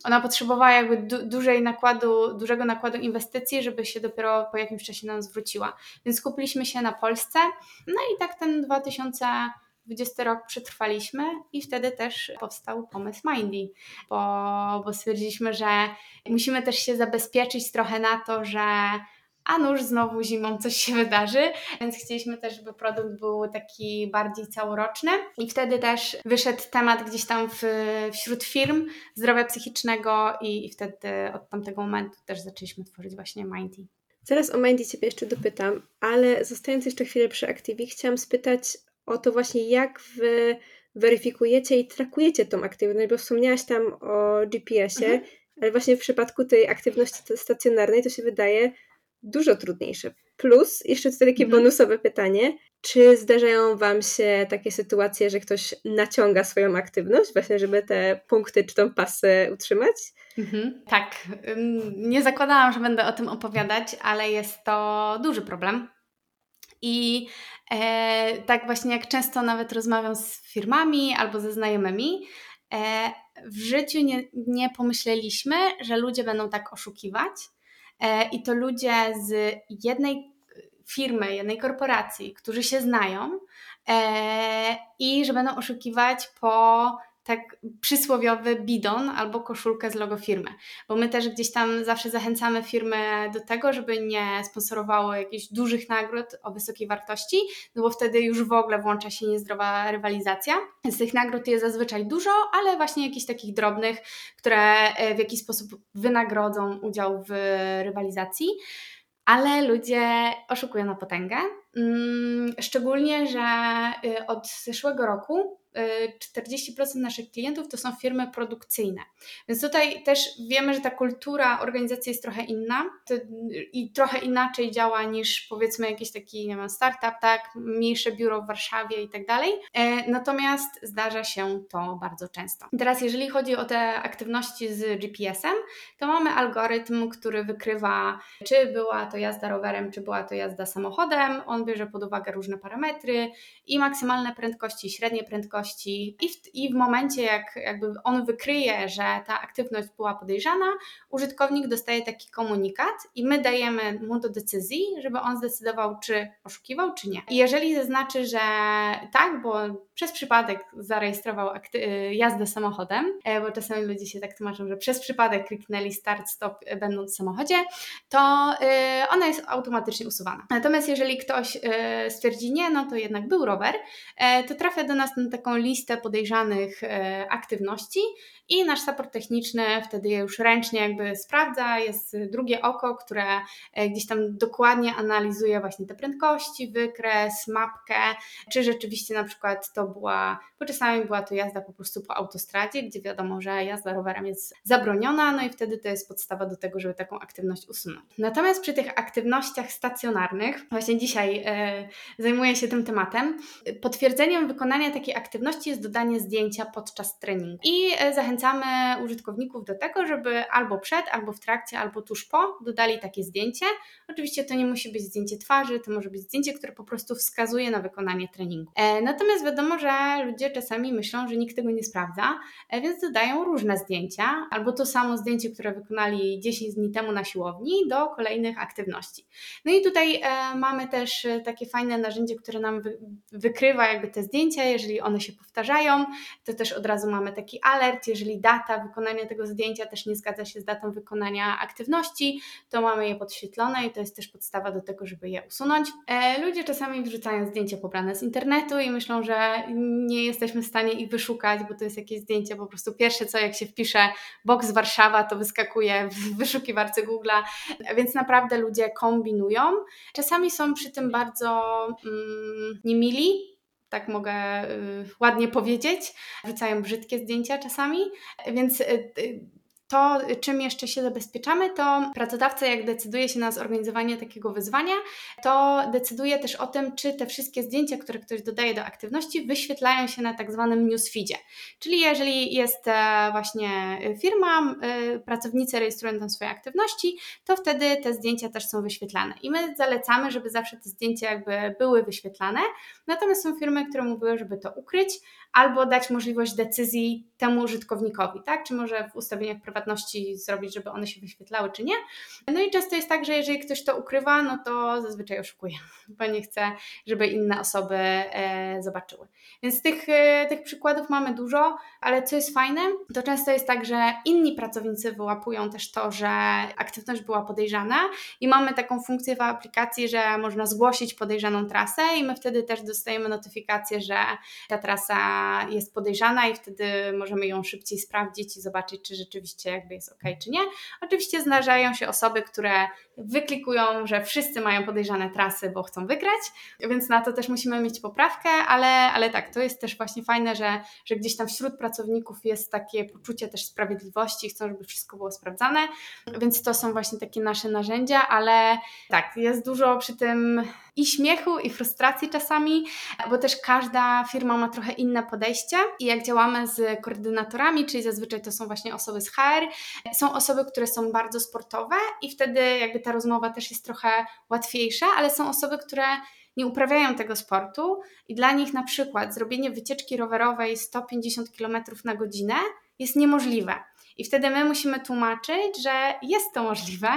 ona potrzebowała jakby du dużej nakładu, dużego nakładu inwestycji, żeby się dopiero po jakimś czasie nam zwróciła. Więc skupiliśmy się na Polsce, no i tak ten 2020 rok przetrwaliśmy i wtedy też powstał pomysł Mindy, bo, bo stwierdziliśmy, że musimy też się zabezpieczyć trochę na to, że a nuż znowu zimą coś się wydarzy, więc chcieliśmy też, żeby produkt był taki bardziej całoroczny i wtedy też wyszedł temat gdzieś tam w, wśród firm zdrowia psychicznego i, i wtedy od tamtego momentu też zaczęliśmy tworzyć właśnie Mindy. Zaraz o Mindy Ciebie jeszcze dopytam, ale zostając jeszcze chwilę przy Activii, chciałam spytać o to właśnie, jak Wy weryfikujecie i trakujecie tą aktywność, bo wspomniałaś tam o GPS-ie, mhm. ale właśnie w przypadku tej aktywności stacjonarnej to się wydaje, dużo trudniejsze. Plus, jeszcze tutaj takie mhm. bonusowe pytanie, czy zdarzają Wam się takie sytuacje, że ktoś naciąga swoją aktywność, właśnie żeby te punkty czy tą pasę utrzymać? Mhm, tak. Nie zakładałam, że będę o tym opowiadać, ale jest to duży problem. I e, tak właśnie jak często nawet rozmawiam z firmami albo ze znajomymi, e, w życiu nie, nie pomyśleliśmy, że ludzie będą tak oszukiwać i to ludzie z jednej firmy, jednej korporacji, którzy się znają e, i że będą oszukiwać po tak przysłowiowy bidon albo koszulkę z logo firmy. Bo my też gdzieś tam zawsze zachęcamy firmy do tego, żeby nie sponsorowało jakichś dużych nagród o wysokiej wartości, no bo wtedy już w ogóle włącza się niezdrowa rywalizacja. Z tych nagród jest zazwyczaj dużo, ale właśnie jakichś takich drobnych, które e, w jakiś sposób wynagrodzą udział w rywalizacji ale ludzie oszukują na potęgę. Mm, szczególnie, że y, od zeszłego roku 40% naszych klientów to są firmy produkcyjne. Więc tutaj też wiemy, że ta kultura organizacji jest trochę inna i trochę inaczej działa niż powiedzmy jakiś taki, nie wiem, startup, tak, mniejsze biuro w Warszawie i tak dalej. E, natomiast zdarza się to bardzo często. Teraz, jeżeli chodzi o te aktywności z GPS-em, to mamy algorytm, który wykrywa, czy była to jazda rowerem, czy była to jazda samochodem. On bierze pod uwagę różne parametry i maksymalne prędkości, średnie prędkości, i w, i w momencie, jak jakby on wykryje, że ta aktywność była podejrzana, użytkownik dostaje taki komunikat i my dajemy mu do decyzji, żeby on zdecydował, czy oszukiwał, czy nie. I jeżeli zaznaczy, że tak, bo przez przypadek zarejestrował jazdę samochodem, e, bo czasami ludzie się tak tłumaczą, że przez przypadek kliknęli start, stop e, będąc w samochodzie, to e, ona jest automatycznie usuwana. Natomiast jeżeli ktoś stwierdzi nie, no to jednak był rower, to trafia do nas na taką listę podejrzanych aktywności i nasz support techniczny wtedy je już ręcznie jakby sprawdza, jest drugie oko, które e, gdzieś tam dokładnie analizuje właśnie te prędkości, wykres, mapkę, czy rzeczywiście na przykład to była, bo czasami była to jazda po prostu po autostradzie, gdzie wiadomo, że jazda rowerem jest zabroniona, no i wtedy to jest podstawa do tego, żeby taką aktywność usunąć. Natomiast przy tych aktywnościach stacjonarnych, właśnie dzisiaj e, zajmuję się tym tematem, potwierdzeniem wykonania takiej aktywności jest dodanie zdjęcia podczas treningu. I e, zachęcam zachęcamy użytkowników do tego, żeby albo przed, albo w trakcie, albo tuż po dodali takie zdjęcie. Oczywiście to nie musi być zdjęcie twarzy, to może być zdjęcie, które po prostu wskazuje na wykonanie treningu. E, natomiast wiadomo, że ludzie czasami myślą, że nikt tego nie sprawdza, e, więc dodają różne zdjęcia, albo to samo zdjęcie, które wykonali 10 dni temu na siłowni, do kolejnych aktywności. No i tutaj mamy też takie fajne narzędzie, które nam wy, wykrywa jakby te zdjęcia, jeżeli one się powtarzają, to też od razu mamy taki alert, jeżeli jeżeli data wykonania tego zdjęcia też nie zgadza się z datą wykonania aktywności, to mamy je podświetlone i to jest też podstawa do tego, żeby je usunąć. E, ludzie czasami wrzucają zdjęcia pobrane z internetu i myślą, że nie jesteśmy w stanie ich wyszukać, bo to jest jakieś zdjęcie po prostu pierwsze co, jak się wpisze box Warszawa, to wyskakuje w wyszukiwarce Google'a, więc naprawdę ludzie kombinują. Czasami są przy tym bardzo mm, niemili, tak mogę y, ładnie powiedzieć. Wrzucają brzydkie zdjęcia czasami, więc y, to, czym jeszcze się zabezpieczamy, to pracodawca, jak decyduje się na zorganizowanie takiego wyzwania, to decyduje też o tym, czy te wszystkie zdjęcia, które ktoś dodaje do aktywności, wyświetlają się na tak zwanym newsfeedzie. Czyli jeżeli jest e, właśnie firma, e, pracownicy rejestrują tam swoje aktywności, to wtedy te zdjęcia też są wyświetlane. I my zalecamy, żeby zawsze te zdjęcia jakby były wyświetlane. Natomiast są firmy, które mówiły, żeby to ukryć, albo dać możliwość decyzji temu użytkownikowi, tak? Czy może w ustawieniach prywatności zrobić, żeby one się wyświetlały, czy nie. No i często jest tak, że jeżeli ktoś to ukrywa, no to zazwyczaj oszukuje, bo nie chce, żeby inne osoby e, zobaczyły. Więc tych, e, tych przykładów mamy dużo, ale co jest fajne, to często jest tak, że inni pracownicy wyłapują też to, że aktywność była podejrzana i mamy taką funkcję w aplikacji, że można zgłosić podejrzaną trasę i my wtedy też dostajemy notyfikację, że ta trasa jest podejrzana i wtedy możemy ją szybciej sprawdzić i zobaczyć, czy rzeczywiście jakby jest ok, czy nie. Oczywiście zdarzają się osoby, które wyklikują, że wszyscy mają podejrzane trasy, bo chcą wygrać, więc na to też musimy mieć poprawkę, ale, ale tak, to jest też właśnie fajne, że, że gdzieś tam wśród pracowników jest takie poczucie też sprawiedliwości, chcą, żeby wszystko było sprawdzane, więc to są właśnie takie nasze narzędzia, ale tak, jest dużo przy tym i śmiechu, i frustracji czasami, bo też każda firma ma trochę inne podejście i jak działamy z koordynatorami, czyli zazwyczaj to są właśnie osoby z HR, są osoby, które są bardzo sportowe i wtedy jakby ta rozmowa też jest trochę łatwiejsza, ale są osoby, które nie uprawiają tego sportu i dla nich na przykład zrobienie wycieczki rowerowej 150 km na godzinę jest niemożliwe. I wtedy my musimy tłumaczyć, że jest to możliwe,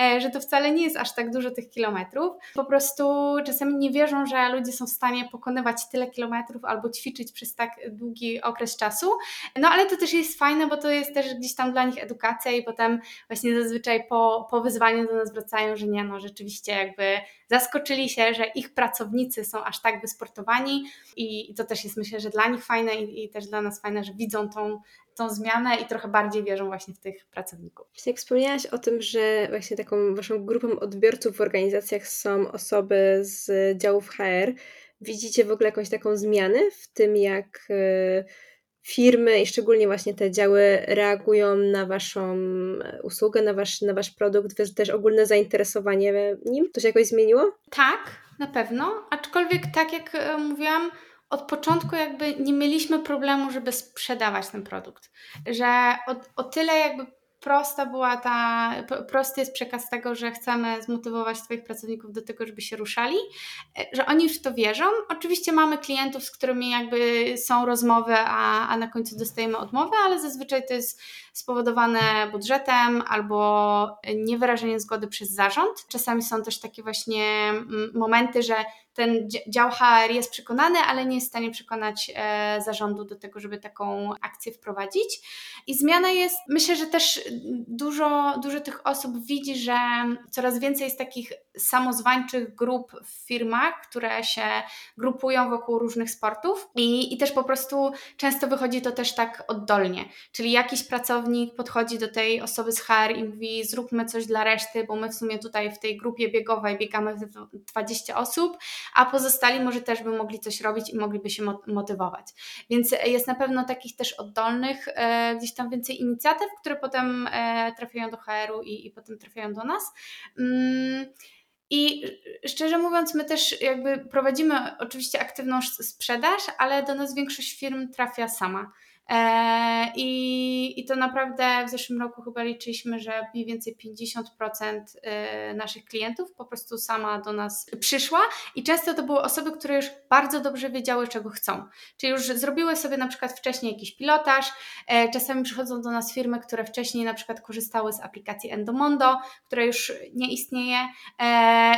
e, że to wcale nie jest aż tak dużo tych kilometrów. Po prostu czasami nie wierzą, że ludzie są w stanie pokonywać tyle kilometrów albo ćwiczyć przez tak długi okres czasu. No ale to też jest fajne, bo to jest też gdzieś tam dla nich edukacja i potem właśnie zazwyczaj po, po wyzwaniu do nas wracają, że nie, no rzeczywiście jakby zaskoczyli się, że ich pracownicy są aż tak wysportowani i, i to też jest myślę, że dla nich fajne i, i też dla nas fajne, że widzą tą tą zmianę i trochę bardziej wierzą właśnie w tych pracowników. Jak wspomniałaś o tym, że właśnie taką waszą grupą odbiorców w organizacjach są osoby z działów HR, widzicie w ogóle jakąś taką zmianę w tym, jak e, firmy i szczególnie właśnie te działy reagują na Waszą usługę, na Wasz, na wasz produkt, też ogólne zainteresowanie nim? To się jakoś zmieniło? Tak, na pewno, aczkolwiek tak jak e, mówiłam, od początku jakby nie mieliśmy problemu, żeby sprzedawać ten produkt. Że o, o tyle jakby prosta była ta, prosty jest przekaz tego, że chcemy zmotywować Twoich pracowników do tego, żeby się ruszali, e, że oni już w to wierzą. Oczywiście mamy klientów, z którymi jakby są rozmowy, a, a na końcu dostajemy odmowę, ale zazwyczaj to jest spowodowane budżetem albo niewyrażeniem zgody przez zarząd. Czasami są też takie właśnie mm, momenty, że ten dział HR jest przekonany, ale nie jest w stanie przekonać e, zarządu do tego, żeby taką akcję wprowadzić. I zmiana jest, myślę, że też dużo, dużo tych osób widzi, że coraz więcej jest takich samozwańczych grup w firmach, które się grupują wokół różnych sportów i, i też po prostu często wychodzi to też tak oddolnie, czyli jakiś pracownik podchodzi do tej osoby z HR i mówi zróbmy coś dla reszty, bo my w sumie tutaj w tej grupie biegowej biegamy 20 osób, a pozostali może też by mogli coś robić i mogliby się motywować. Więc jest na pewno takich też oddolnych e, gdzieś tam więcej inicjatyw, które potem e, trafiają do HR-u i, i potem trafiają do nas. Mm, i szczerze mówiąc, my też jakby prowadzimy oczywiście aktywną sprzedaż, ale do nas większość firm trafia sama. E, I, I to naprawdę w zeszłym roku chyba liczyliśmy, że mniej więcej 50% e, naszych klientów po prostu sama do nas przyszła i często to były osoby, które już bardzo dobrze wiedziały, czego chcą. Czyli już zrobiły sobie na przykład wcześniej jakiś pilotaż, e, czasami przychodzą do nas firmy, które wcześniej na przykład korzystały z aplikacji Endomondo, która już nie istnieje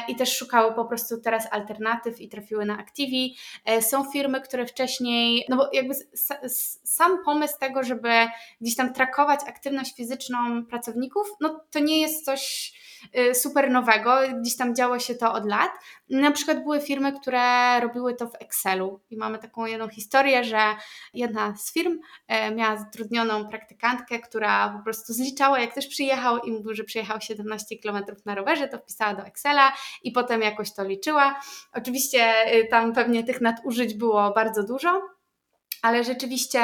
i też szukały po prostu teraz alternatyw i trafiły na Activi. Są firmy, które wcześniej, no bo jakby sam pomysł tego, żeby gdzieś tam trakować aktywność fizyczną pracowników, no to nie jest coś y, super nowego, gdzieś tam działo się to od lat. Na przykład były firmy, które robiły to w Excelu i mamy taką jedną historię, że jedna z firm e, miała zatrudnioną praktykantkę, która po prostu zliczała, jak ktoś przyjechał i mówił, że przyjechał 17 km na rowerze, to wpisała do Excela i potem jakoś to liczyła. Oczywiście y, tam pewnie tych nadużyć było bardzo dużo, ale rzeczywiście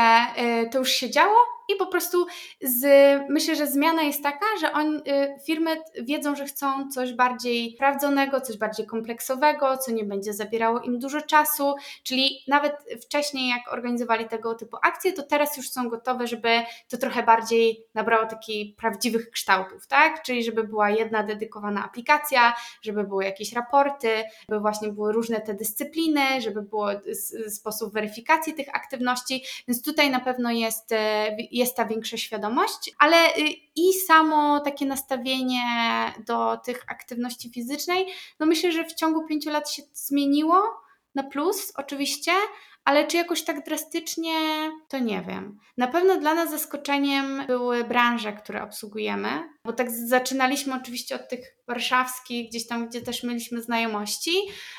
y, to już się działo i po prostu z, myślę, że zmiana jest taka, że on, y, firmy wiedzą, że chcą coś bardziej sprawdzonego, coś bardziej kompleksowego, co nie będzie zabierało im dużo czasu, czyli nawet wcześniej jak organizowali tego typu akcje, to teraz już są gotowe, żeby to trochę bardziej nabrało takich prawdziwych kształtów, tak? Czyli żeby była jedna dedykowana aplikacja, żeby były jakieś raporty, żeby właśnie były różne te dyscypliny, żeby było sposób weryfikacji tych aktywności, więc tutaj na pewno jest, jest ta większa świadomość, ale y, i samo takie nastawienie do tych aktywności fizycznej, no myślę, że w ciągu pięciu lat się zmieniło na plus oczywiście, ale czy jakoś tak drastycznie, to nie wiem. Na pewno dla nas zaskoczeniem były branże, które obsługujemy, bo tak zaczynaliśmy oczywiście od tych warszawskich, gdzieś tam, gdzie też mieliśmy znajomości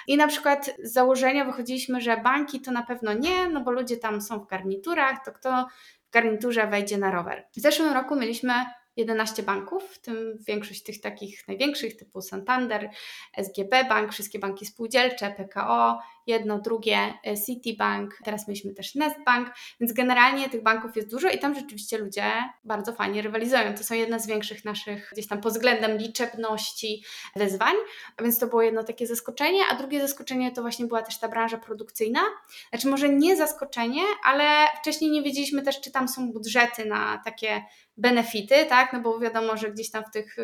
i na przykład z założenia wychodziliśmy, że banki to na pewno nie, no bo ludzie tam są w garniturach, to kto garniturze wejdzie na rower. W zeszłym roku mieliśmy 11 banków, w tym większość tych takich największych typu Santander, SGB Bank, wszystkie banki spółdzielcze, PKO, jedno, drugie, e, Citibank, teraz mieliśmy też Nestbank, więc generalnie tych banków jest dużo i tam rzeczywiście ludzie bardzo fajnie rywalizują. To są jedne z większych naszych gdzieś tam pod względem liczebności wezwań, a więc to było jedno takie zaskoczenie, a drugie zaskoczenie to właśnie była też ta branża produkcyjna. Znaczy może nie zaskoczenie, ale wcześniej nie wiedzieliśmy też, czy tam są budżety na takie benefity, tak? No bo wiadomo, że gdzieś tam w tych y,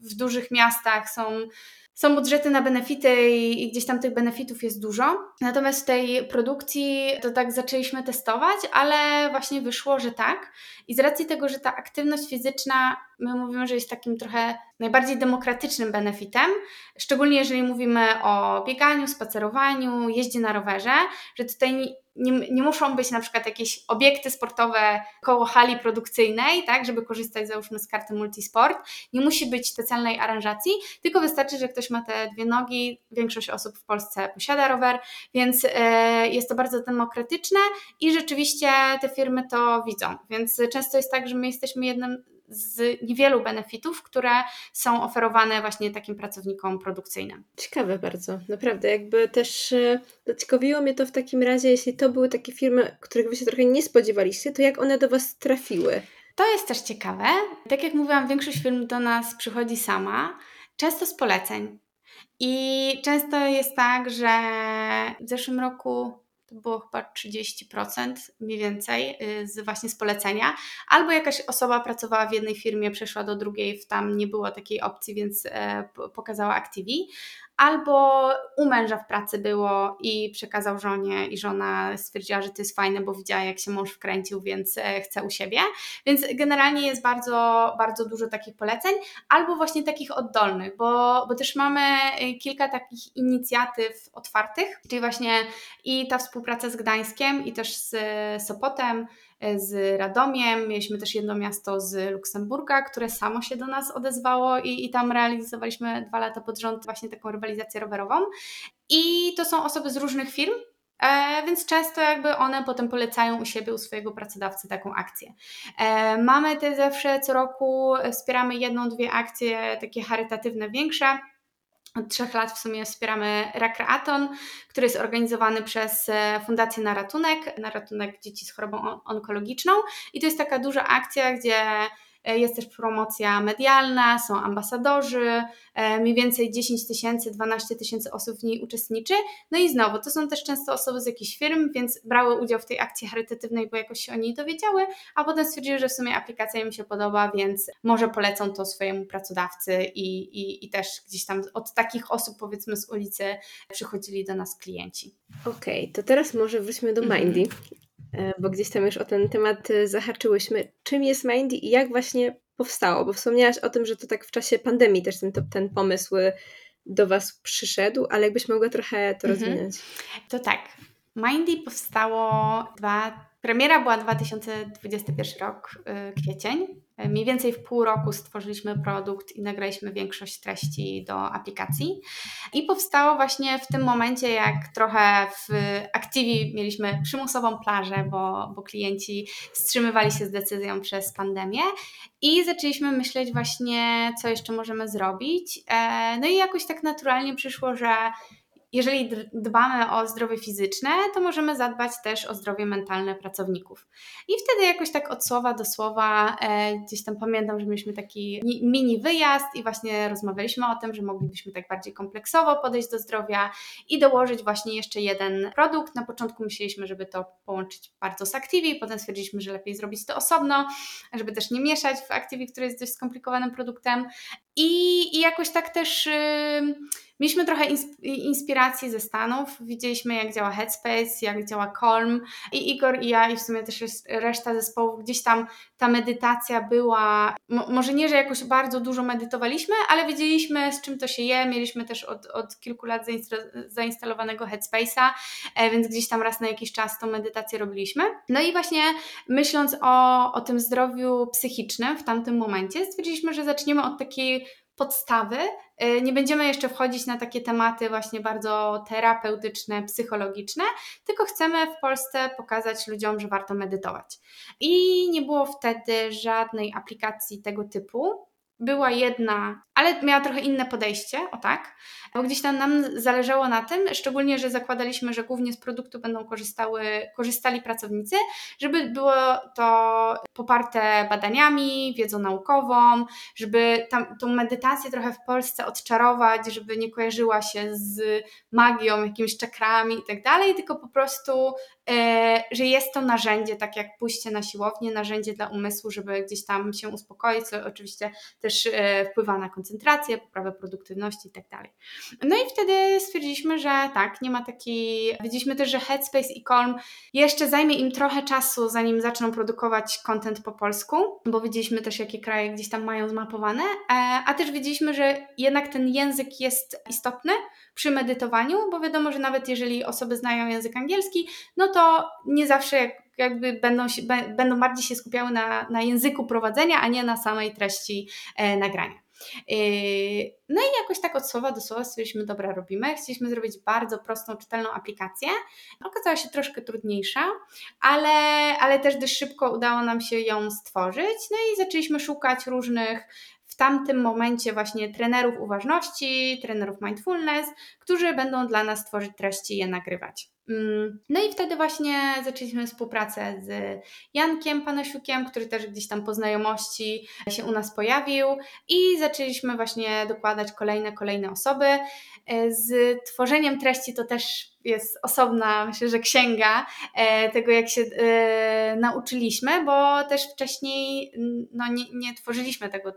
w dużych miastach są są budżety na benefity i, i, gdzieś tam tych benefitów jest dużo. Natomiast w tej produkcji to tak zaczęliśmy testować, ale właśnie wyszło, że tak. I z racji tego, że ta aktywność fizyczna, my mówimy, że jest takim trochę najbardziej demokratycznym benefitem, szczególnie jeżeli mówimy o bieganiu, spacerowaniu, jeździe na rowerze, że tutaj nie, nie, muszą być na przykład jakieś obiekty sportowe koło hali produkcyjnej, tak, żeby korzystać załóżmy z karty multisport. Nie musi być specjalnej aranżacji, tylko wystarczy, że ktoś ma te dwie nogi. Większość osób w Polsce posiada rower, więc e, jest to bardzo demokratyczne i rzeczywiście te firmy to widzą. Więc często jest tak, że my jesteśmy jednym z niewielu benefitów, które są oferowane właśnie takim pracownikom produkcyjnym. Ciekawe bardzo, naprawdę. Jakby też e, zaciekawiło mnie to w takim razie, jeśli to były takie firmy, których wy się trochę nie spodziewaliście, to jak one do Was trafiły? To jest też ciekawe. Tak jak mówiłam, większość firm do nas przychodzi sama, często z poleceń. I często jest tak, że w zeszłym roku to było chyba 30% mniej więcej y, z, właśnie z polecenia, albo jakaś osoba pracowała w jednej firmie, przeszła do drugiej, tam nie było takiej opcji, więc e, pokazała Activi, albo u męża w pracy było i przekazał żonie i żona stwierdziła, że to jest fajne, bo widziała jak się mąż wkręcił, więc e, chce u siebie. Więc generalnie jest bardzo, bardzo dużo takich poleceń, albo właśnie takich oddolnych, bo, bo też mamy e, kilka takich inicjatyw otwartych, czyli właśnie i ta współpraca z Gdańskiem i też z Sopotem, z Radomiem, mieliśmy też jedno miasto z Luksemburga, które samo się do nas odezwało i, i tam realizowaliśmy dwa lata pod rząd właśnie taką rywalizację rowerową. I to są osoby z różnych firm, E, więc często jakby one potem polecają u siebie, u swojego pracodawcy taką akcję. E, mamy też zawsze co roku, wspieramy jedną, dwie akcje takie charytatywne, większe. Od trzech lat w sumie wspieramy Rekreaton, który jest organizowany przez e, Fundację na Ratunek, na ratunek dzieci z chorobą onkologiczną. I to jest taka duża akcja, gdzie jest też promocja medialna, są ambasadorzy, e, mniej więcej 10 tysięcy, 12 tysięcy osób w niej uczestniczy. No i znowu, to są też często osoby z jakichś firm, więc brały udział w tej akcji charytatywnej, bo jakoś się o niej dowiedziały, a potem stwierdziły, że w sumie aplikacja im się podoba, więc może polecą to swojemu pracodawcy i, i, i też gdzieś tam od takich osób, powiedzmy z ulicy, przychodzili do nas klienci. Okej, okay, to teraz może wróćmy do mhm. Mindy. E, bo gdzieś tam już o ten temat e, zahaczyłyśmy. Czym jest Mindy i jak właśnie powstało? Bo wspomniałaś o tym, że to tak w czasie pandemii też ten, ten pomysł do Was przyszedł, ale jakbyś mogła trochę to mhm. rozwinąć. To tak. Mindy powstało dwa Premiera była 2021 rok, kwiecień. Y, mniej więcej w pół roku stworzyliśmy produkt i nagraliśmy większość treści do aplikacji. I powstało właśnie w tym momencie, jak trochę w Activi mieliśmy przymusową plażę, bo, bo klienci wstrzymywali się z decyzją przez pandemię. I zaczęliśmy myśleć właśnie, co jeszcze możemy zrobić. E, no i jakoś tak naturalnie przyszło, że jeżeli dbamy o zdrowie fizyczne, to możemy zadbać też o zdrowie mentalne pracowników. I wtedy jakoś tak od słowa do słowa, e, gdzieś tam pamiętam, że mieliśmy taki mini wyjazd i właśnie rozmawialiśmy o tym, że moglibyśmy tak bardziej kompleksowo podejść do zdrowia i dołożyć właśnie jeszcze jeden produkt. Na początku myśleliśmy, żeby to połączyć bardzo z Activi, potem stwierdziliśmy, że lepiej zrobić to osobno, żeby też nie mieszać w Activi, który jest dość skomplikowanym produktem. I, i jakoś tak też. Yy, Mieliśmy trochę inspiracji ze Stanów, widzieliśmy jak działa Headspace, jak działa Calm. I Igor i ja i w sumie też reszta zespołu, gdzieś tam ta medytacja była, może nie, że jakoś bardzo dużo medytowaliśmy, ale wiedzieliśmy z czym to się je, mieliśmy też od, od kilku lat zainstalowanego Headspace'a, e, więc gdzieś tam raz na jakiś czas tą medytację robiliśmy. No i właśnie myśląc o, o tym zdrowiu psychicznym w tamtym momencie, stwierdziliśmy, że zaczniemy od takiej podstawy. Y, nie będziemy jeszcze wchodzić na takie tematy właśnie bardzo terapeutyczne, psychologiczne, tylko chcemy w Polsce pokazać ludziom, że warto medytować. I nie było wtedy żadnej aplikacji tego typu była jedna, ale miała trochę inne podejście, o tak, bo gdzieś tam nam zależało na tym, szczególnie, że zakładaliśmy, że głównie z produktu będą korzystały, korzystali pracownicy, żeby było to poparte badaniami, wiedzą naukową, żeby tam, tą medytację trochę w Polsce odczarować, żeby nie kojarzyła się z magią, jakimiś czakrami i tak dalej, tylko po prostu że jest to narzędzie, tak jak pójście na siłownię, narzędzie dla umysłu, żeby gdzieś tam się uspokoić, co oczywiście też e, wpływa na koncentrację, poprawę produktywności i tak dalej. No i wtedy stwierdziliśmy, że tak, nie ma takiej. Widzieliśmy też, że Headspace i Calm jeszcze zajmie im trochę czasu, zanim zaczną produkować content po polsku, bo widzieliśmy też, jakie kraje gdzieś tam mają zmapowane, e, a też widzieliśmy, że jednak ten język jest istotny przy medytowaniu, bo wiadomo, że nawet jeżeli osoby znają język angielski, no to nie zawsze jakby będą, się, będą bardziej się skupiały na, na języku prowadzenia, a nie na samej treści e, nagrania. No i jakoś tak od słowa do słowa stwierdziliśmy, dobra, robimy. Chcieliśmy zrobić bardzo prostą, czytelną aplikację. Okazała się troszkę trudniejsza, ale, ale też dość szybko udało nam się ją stworzyć. No i zaczęliśmy szukać różnych tamtym momencie właśnie trenerów uważności, trenerów mindfulness, którzy będą dla nas tworzyć treści i je nagrywać. Mm, no i wtedy właśnie zaczęliśmy współpracę z Jankiem Panasiukiem, który też gdzieś tam po znajomości się u nas pojawił i zaczęliśmy właśnie dokładać kolejne, kolejne osoby. Z tworzeniem treści to też jest osobna, myślę, że księga e, tego, jak się e, nauczyliśmy, bo też wcześniej no, nie, nie tworzyliśmy tego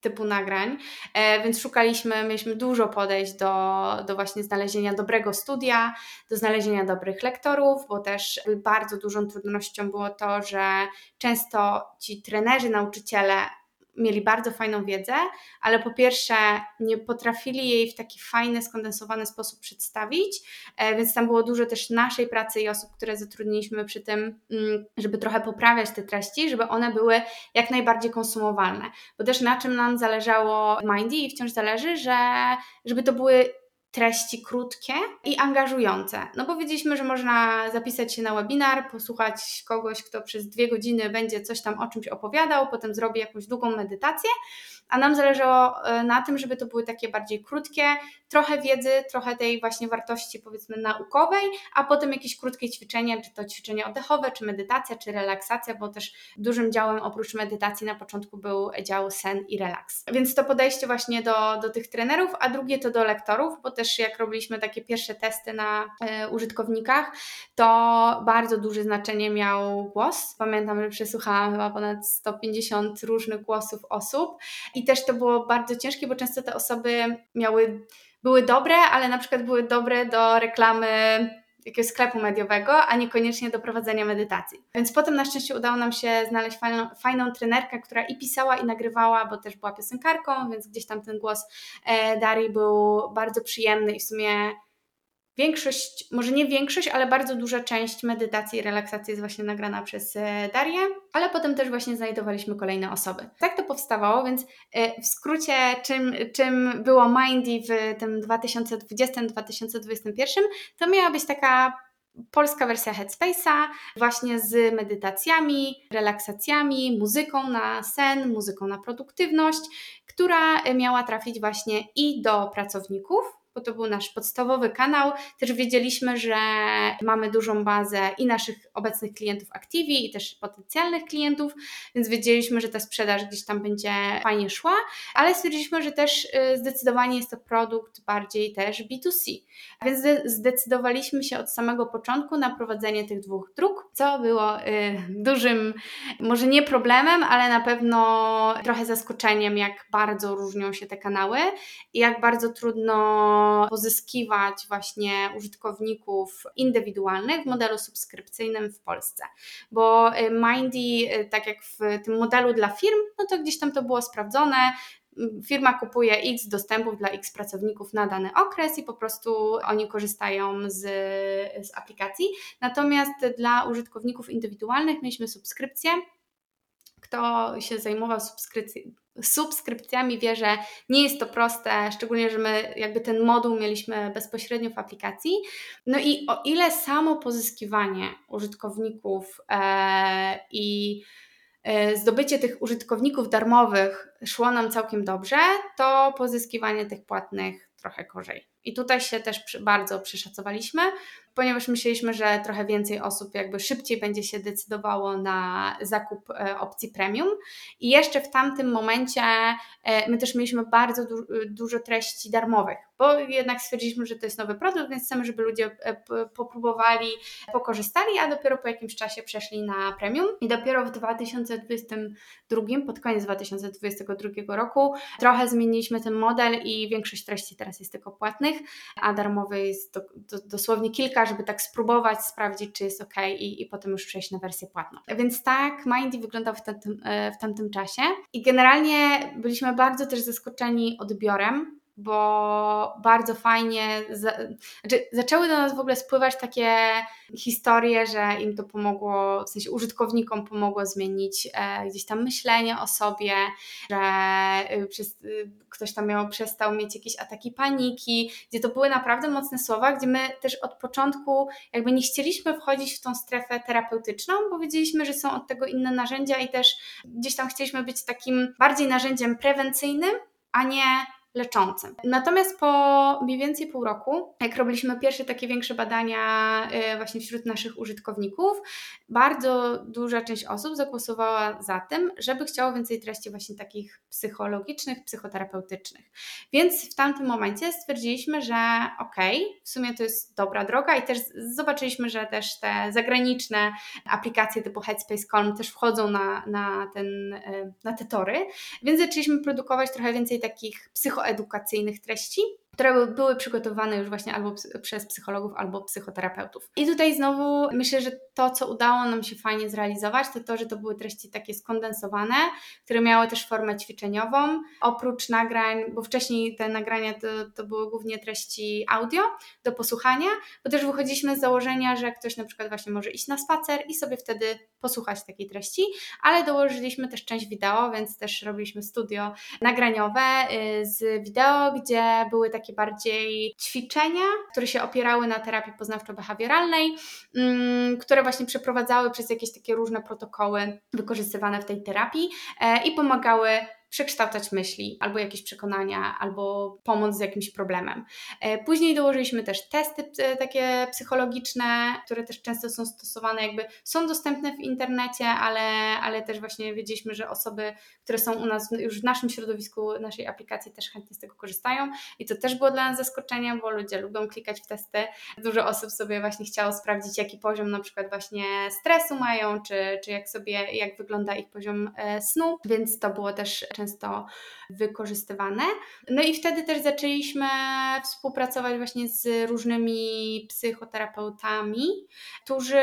typu nagrań, e, więc szukaliśmy, mieliśmy dużo podejść do, do właśnie znalezienia dobrego studia, do znalezienia dobrych lektorów, bo też bardzo dużą trudnością było to, że często ci trenerzy, nauczyciele mieli bardzo fajną wiedzę, ale po pierwsze nie potrafili jej w taki fajny, skondensowany sposób przedstawić, e, więc tam było dużo też naszej pracy i osób, które zatrudniliśmy przy tym, mm, żeby trochę poprawiać te treści, żeby one były jak najbardziej konsumowalne. Bo też na czym nam zależało Mindy i wciąż zależy, że żeby to były treści krótkie i angażujące. No powiedzieliśmy, że można zapisać się na webinar, posłuchać kogoś, kto przez dwie godziny będzie coś tam o czymś opowiadał, potem zrobi jakąś długą medytację, a nam zależało e, na tym, żeby to były takie bardziej krótkie, trochę wiedzy, trochę tej właśnie wartości powiedzmy naukowej, a potem jakieś krótkie ćwiczenia, czy to ćwiczenie oddechowe, czy medytacja, czy relaksacja, bo też dużym działem oprócz medytacji na początku był dział sen i relaks. Więc to podejście właśnie do, do tych trenerów, a drugie to do lektorów, bo też jak robiliśmy takie pierwsze testy na e, użytkownikach, to bardzo duże znaczenie miał głos. Pamiętam, że przesłuchałam chyba ponad 150 różnych głosów osób i też to było bardzo ciężkie, bo często te osoby miały, były dobre, ale na przykład były dobre do reklamy jakiegoś sklepu mediowego, a niekoniecznie do prowadzenia medytacji. Więc potem na szczęście udało nam się znaleźć fajną, fajną trenerkę, która i pisała, i nagrywała, bo też była piosenkarką, więc gdzieś tam ten głos e, Darii był bardzo przyjemny i w sumie większość, może nie większość, ale bardzo duża część medytacji i relaksacji jest właśnie nagrana przez e, Darię, ale potem też właśnie znajdowaliśmy kolejne osoby. Tak to powstawało, więc e, w skrócie, czym, czym było Mindy w tym 2020-2021, to miała być taka polska wersja Headspace'a, właśnie z medytacjami, relaksacjami, muzyką na sen, muzyką na produktywność, która miała trafić właśnie i do pracowników, bo to był nasz podstawowy kanał. Też wiedzieliśmy, że mamy dużą bazę i naszych obecnych klientów Activi i też potencjalnych klientów, więc wiedzieliśmy, że ta sprzedaż gdzieś tam będzie fajnie szła, ale stwierdziliśmy, że też y, zdecydowanie jest to produkt bardziej też B2C. Więc zdecydowaliśmy się od samego początku na prowadzenie tych dwóch dróg, co było y, dużym, może nie problemem, ale na pewno trochę zaskoczeniem, jak bardzo różnią się te kanały i jak bardzo trudno pozyskiwać właśnie użytkowników indywidualnych w modelu subskrypcyjnym w Polsce. Bo y, Mindy, y, tak jak w tym modelu dla firm, no to gdzieś tam to było sprawdzone, firma kupuje X dostępów dla X pracowników na dany okres i po prostu oni korzystają z, z aplikacji. Natomiast dla użytkowników indywidualnych mieliśmy subskrypcję. Kto się zajmował subskrypcją, subskrypcjami wie, że nie jest to proste, szczególnie, że my jakby ten moduł mieliśmy bezpośrednio w aplikacji. No i o ile samo pozyskiwanie użytkowników e, i e, zdobycie tych użytkowników darmowych szło nam całkiem dobrze, to pozyskiwanie tych płatnych trochę gorzej. I tutaj się też bardzo przeszacowaliśmy, ponieważ myśleliśmy, że trochę więcej osób jakby szybciej będzie się decydowało na zakup e, opcji premium. I jeszcze w tamtym momencie e, my też mieliśmy bardzo du dużo treści darmowych, bo jednak stwierdziliśmy, że to jest nowy produkt, więc chcemy, żeby ludzie e, popróbowali, pokorzystali, a dopiero po jakimś czasie przeszli na premium. I dopiero w 2022, pod koniec 2022 roku, trochę zmieniliśmy ten model i większość treści teraz jest tylko płatnych, a darmowy jest do, do, dosłownie kilka, żeby tak spróbować, sprawdzić, czy jest ok i, i potem już przejść na wersję płatną. Więc tak Mindy wyglądał w tamtym, w tamtym czasie i generalnie byliśmy bardzo też zaskoczeni odbiorem bo bardzo fajnie, za, znaczy zaczęły do nas w ogóle spływać takie historie, że im to pomogło, w sensie użytkownikom pomogło zmienić e, gdzieś tam myślenie o sobie, że y, przez, y, ktoś tam miał, przestał mieć jakieś ataki paniki, gdzie to były naprawdę mocne słowa, gdzie my też od początku jakby nie chcieliśmy wchodzić w tą strefę terapeutyczną, bo wiedzieliśmy, że są od tego inne narzędzia i też gdzieś tam chcieliśmy być takim bardziej narzędziem prewencyjnym, a nie leczącym. Natomiast po mniej więcej pół roku, jak robiliśmy pierwsze takie większe badania y, właśnie wśród naszych użytkowników, bardzo duża część osób zagłosowała za tym, żeby chciało więcej treści właśnie takich psychologicznych, psychoterapeutycznych. Więc w tamtym momencie stwierdziliśmy, że okej, okay, w sumie to jest dobra droga i też zobaczyliśmy, że też te zagraniczne aplikacje typu Headspace Calm też wchodzą na, na, ten, y, na te tory, więc zaczęliśmy produkować trochę więcej takich psycho psychoedukacyjnych treści, które były przygotowane już właśnie albo przez psychologów, albo psychoterapeutów. I tutaj znowu myślę, że to, co udało nam się fajnie zrealizować, to to, że to były treści takie skondensowane, które miały też formę ćwiczeniową, oprócz nagrań, bo wcześniej te nagrania to, to były głównie treści audio do posłuchania, bo też wychodziliśmy z założenia, że ktoś na przykład właśnie może iść na spacer i sobie wtedy posłuchać takiej treści, ale dołożyliśmy też część wideo, więc też robiliśmy studio nagraniowe y, z wideo, gdzie były takie bardziej ćwiczenia, które się opierały na terapii poznawczo-behawioralnej, mm, które właśnie przeprowadzały przez jakieś takie różne protokoły wykorzystywane w tej terapii e, i pomagały przekształcać myśli, albo jakieś przekonania, albo pomóc z jakimś problemem. E, później dołożyliśmy też testy e, takie psychologiczne, które też często są stosowane, jakby są dostępne w internecie, ale, ale też właśnie wiedzieliśmy, że osoby, które są u nas już w naszym środowisku, naszej aplikacji też chętnie z tego korzystają i to też było dla nas zaskoczeniem, bo ludzie lubią klikać w testy. Dużo osób sobie właśnie chciało sprawdzić, jaki poziom na przykład właśnie stresu mają, czy, czy jak sobie, jak wygląda ich poziom e, snu, więc to było też często wykorzystywane. No i wtedy też zaczęliśmy współpracować właśnie z różnymi psychoterapeutami, którzy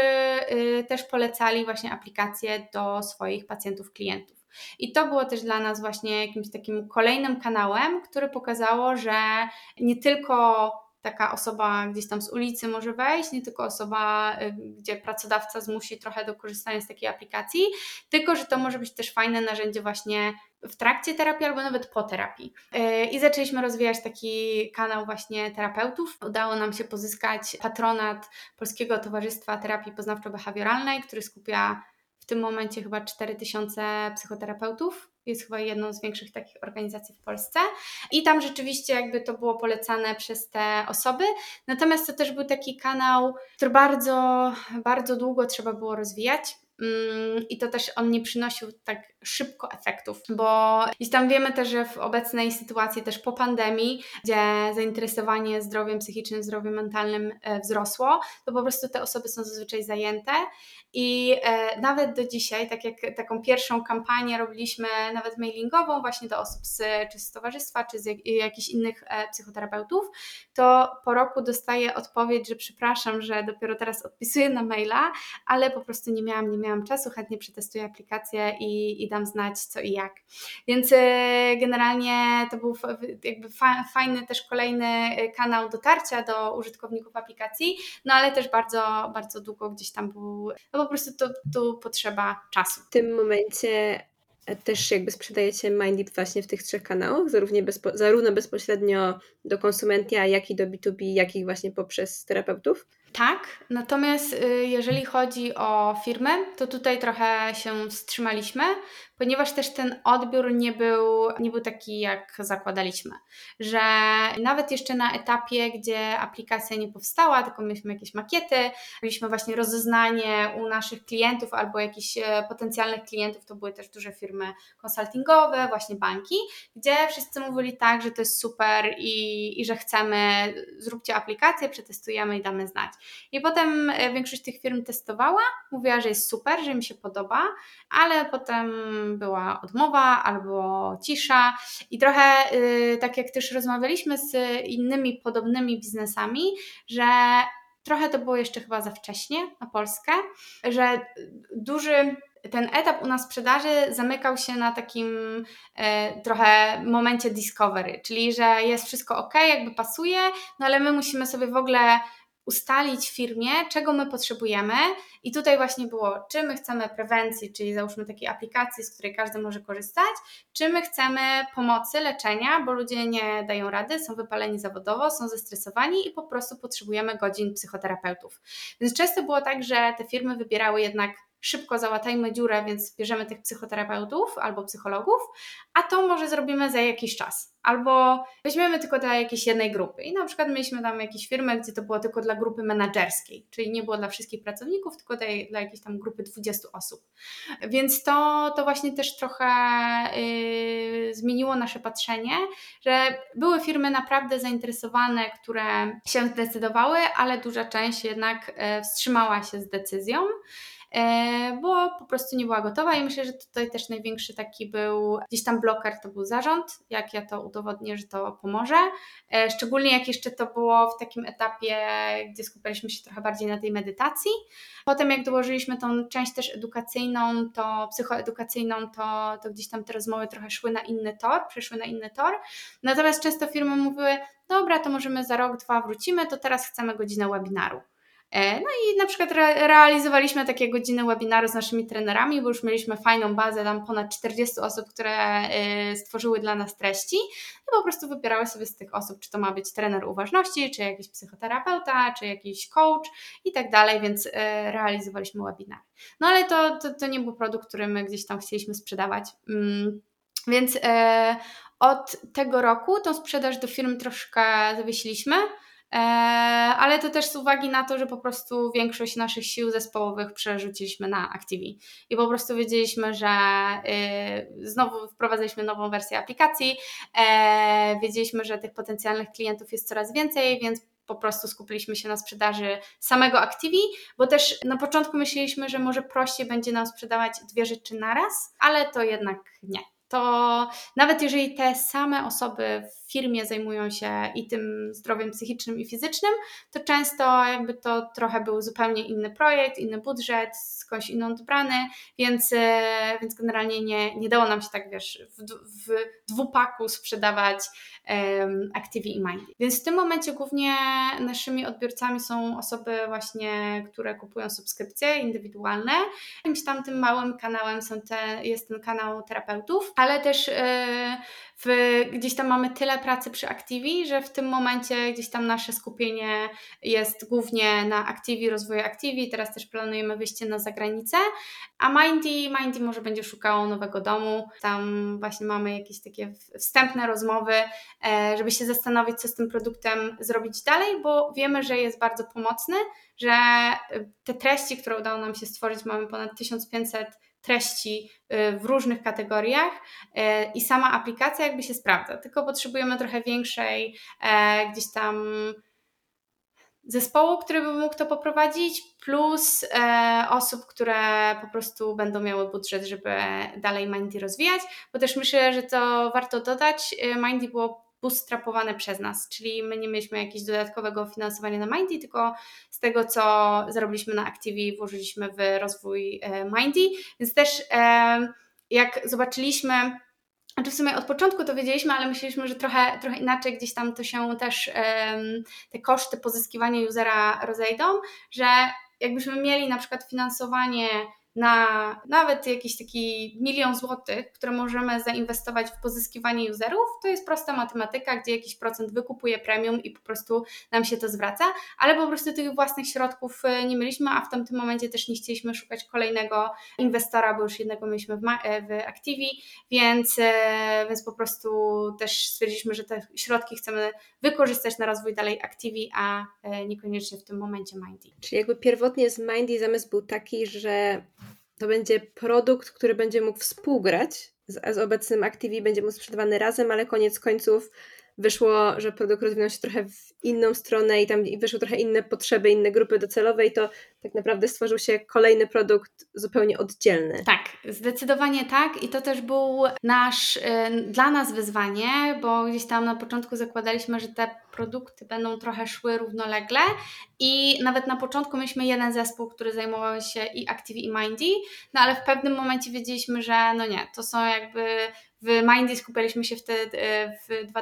y, też polecali właśnie aplikacje do swoich pacjentów, klientów. I to było też dla nas właśnie jakimś takim kolejnym kanałem, który pokazało, że nie tylko taka osoba gdzieś tam z ulicy może wejść, nie tylko osoba, y, gdzie pracodawca zmusi trochę do korzystania z takiej aplikacji, tylko że to może być też fajne narzędzie właśnie w trakcie terapii albo nawet po terapii. Y, I zaczęliśmy rozwijać taki kanał właśnie terapeutów. Udało nam się pozyskać patronat Polskiego Towarzystwa Terapii Poznawczo-Behawioralnej, który skupia w tym momencie chyba 4000 psychoterapeutów jest chyba jedną z większych takich organizacji w Polsce. I tam rzeczywiście jakby to było polecane przez te osoby. Natomiast to też był taki kanał, który bardzo, bardzo długo trzeba było rozwijać. Mm, I to też on nie przynosił tak szybko efektów, bo i tam wiemy też, że w obecnej sytuacji, też po pandemii, gdzie zainteresowanie zdrowiem psychicznym, zdrowiem mentalnym e, wzrosło, to po prostu te osoby są zazwyczaj zajęte. I e, nawet do dzisiaj, tak jak taką pierwszą kampanię robiliśmy nawet mailingową właśnie do osób z, czy z towarzystwa, czy z jak, jakichś innych e, psychoterapeutów, to po roku dostaję odpowiedź, że przepraszam, że dopiero teraz odpisuję na maila, ale po prostu nie miałam, nie miałam czasu, chętnie przetestuję aplikację i, i dam znać co i jak. Więc e, generalnie to był jakby fajny też kolejny kanał dotarcia do użytkowników aplikacji, no ale też bardzo, bardzo długo gdzieś tam był, no po prostu to, tu potrzeba czasu. W tym momencie też jakby sprzedajecie MindDeep właśnie w tych trzech kanałach, zarówno, bezpo, zarówno bezpośrednio do konsumenta, jak i do B2B, jak i właśnie poprzez terapeutów? Tak, natomiast y, jeżeli chodzi o firmy, to tutaj trochę się wstrzymaliśmy, ponieważ też ten odbiór nie był, nie był taki, jak zakładaliśmy. Że nawet jeszcze na etapie, gdzie aplikacja nie powstała, tylko mieliśmy jakieś makiety, mieliśmy właśnie rozeznanie u naszych klientów albo jakichś e, potencjalnych klientów, to były też duże firmy konsultingowe, właśnie banki, gdzie wszyscy mówili tak, że to jest super i, i że chcemy, zróbcie aplikację, przetestujemy i damy znać. I potem e, większość tych firm testowała, mówiła, że jest super, że im się podoba, ale potem była odmowa albo cisza. I trochę yy, tak jak też rozmawialiśmy z innymi podobnymi biznesami, że trochę to było jeszcze chyba za wcześnie na Polskę, że duży ten etap u nas sprzedaży zamykał się na takim e, trochę momencie discovery, czyli że jest wszystko ok, jakby pasuje, no ale my musimy sobie w ogóle ustalić w firmie, czego my potrzebujemy. I tutaj właśnie było, czy my chcemy prewencji, czyli załóżmy takiej aplikacji, z której każdy może korzystać, czy my chcemy pomocy, leczenia, bo ludzie nie dają rady, są wypaleni zawodowo, są zestresowani i po prostu potrzebujemy godzin psychoterapeutów. Więc często było tak, że te firmy wybierały jednak szybko załatajmy dziurę, więc bierzemy tych psychoterapeutów albo psychologów, a to może zrobimy za jakiś czas. Albo weźmiemy tylko dla jakiejś jednej grupy. I na przykład mieliśmy tam jakieś firmy, gdzie to było tylko dla grupy menedżerskiej, czyli nie było dla wszystkich pracowników, tylko dla, dla jakiejś tam grupy 20 osób. Więc to, to właśnie też trochę yy, zmieniło nasze patrzenie, że były firmy naprawdę zainteresowane, które się zdecydowały, ale duża część jednak yy, wstrzymała się z decyzją. E, bo po prostu nie była gotowa i myślę, że tutaj też największy taki był gdzieś tam bloker, to był zarząd, jak ja to udowodnię, że to pomoże, e, szczególnie jak jeszcze to było w takim etapie, gdzie skupialiśmy się trochę bardziej na tej medytacji. Potem jak dołożyliśmy tą część też edukacyjną, to psychoedukacyjną, to, to gdzieś tam te rozmowy trochę szły na inny tor, przeszły na inny tor. Natomiast często firmy mówiły, dobra, to możemy za rok, dwa wrócimy, to teraz chcemy godzinę webinaru. E, no i na przykład re realizowaliśmy takie godziny webinaru z naszymi trenerami, bo już mieliśmy fajną bazę, tam ponad 40 osób, które e, stworzyły dla nas treści i po prostu wybierały sobie z tych osób, czy to ma być trener uważności, czy jakiś psychoterapeuta, czy jakiś coach i tak dalej, więc e, realizowaliśmy webinary. No ale to, to, to nie był produkt, który my gdzieś tam chcieliśmy sprzedawać. Mm, więc od tego roku tą sprzedaż do firm troszkę zawiesiliśmy. E, ale to też z uwagi na to, że po prostu większość naszych sił zespołowych przerzuciliśmy na Activi. I po prostu wiedzieliśmy, że y, znowu wprowadziliśmy nową wersję aplikacji, e, wiedzieliśmy, że tych potencjalnych klientów jest coraz więcej, więc po prostu skupiliśmy się na sprzedaży samego Activi, bo też na początku myśleliśmy, że może prościej będzie nam sprzedawać dwie rzeczy naraz, ale to jednak nie to nawet jeżeli te same osoby w firmie zajmują się i tym zdrowiem psychicznym i fizycznym, to często jakby to trochę był zupełnie inny projekt, inny budżet, skądś inną dobrany, więc, e, więc generalnie nie, nie dało nam się tak, wiesz, w, w dwupaku sprzedawać um, Activi i Mindy. Więc w tym momencie głównie naszymi odbiorcami są osoby właśnie, które kupują subskrypcje indywidualne. Jakimś tam tym małym kanałem są te, jest ten kanał terapeutów, ale też yy, w, gdzieś tam mamy tyle pracy przy Activi, że w tym momencie gdzieś tam nasze skupienie jest głównie na Activi, rozwoju Activi. Teraz też planujemy wyjście na zagranicę, a Mindy, Mindy może będzie szukało nowego domu. Tam właśnie mamy jakieś takie wstępne rozmowy, e, żeby się zastanowić, co z tym produktem zrobić dalej, bo wiemy, że jest bardzo pomocny, że te treści, które udało nam się stworzyć, mamy ponad 1500 treści y, w różnych kategoriach y, i sama aplikacja jakby się sprawdza, tylko potrzebujemy trochę większej e, gdzieś tam zespołu, który by mógł to poprowadzić, plus e, osób, które po prostu będą miały budżet, żeby dalej Mindy rozwijać, bo też myślę, że to warto dodać, y, Mindy było bootstrapowane przez nas, czyli my nie mieliśmy jakiegoś dodatkowego finansowania na Mindy, tylko z tego, co zarobiliśmy na Activi, włożyliśmy w rozwój e, Mindy, więc też e, jak zobaczyliśmy, znaczy w sumie od początku to wiedzieliśmy, ale myśleliśmy, że trochę, trochę inaczej gdzieś tam to się też te koszty pozyskiwania usera rozejdą, że jakbyśmy mieli na przykład finansowanie na nawet jakiś taki milion złotych, które możemy zainwestować w pozyskiwanie userów, to jest prosta matematyka, gdzie jakiś procent wykupuje premium i po prostu nam się to zwraca, ale po prostu tych własnych środków e, nie mieliśmy, a w tamtym momencie też nie chcieliśmy szukać kolejnego inwestora, bo już jednego mieliśmy w, e, w Activi, więc, e, więc po prostu też stwierdziliśmy, że te środki chcemy wykorzystać na rozwój dalej Activi, a niekoniecznie w tym momencie Mindy. Czyli jakby pierwotnie z Mindy zamysł był taki, że to będzie produkt, który będzie mógł współgrać z, z obecnym Activi, będzie mógł sprzedawany razem, ale koniec końców wyszło, że produkt rozwinął się trochę w inną stronę i tam wyszły trochę inne potrzeby, inne grupy docelowe i to tak naprawdę stworzył się kolejny produkt zupełnie oddzielny. Tak, zdecydowanie tak i to też był nasz, y, dla nas wyzwanie, bo gdzieś tam na początku zakładaliśmy, że te produkty będą trochę szły równolegle i nawet na początku mieliśmy jeden zespół, który zajmował się i Active i Mindy, no ale w pewnym momencie wiedzieliśmy, że no nie, to są jakby w Mindy skupialiśmy się wtedy y, w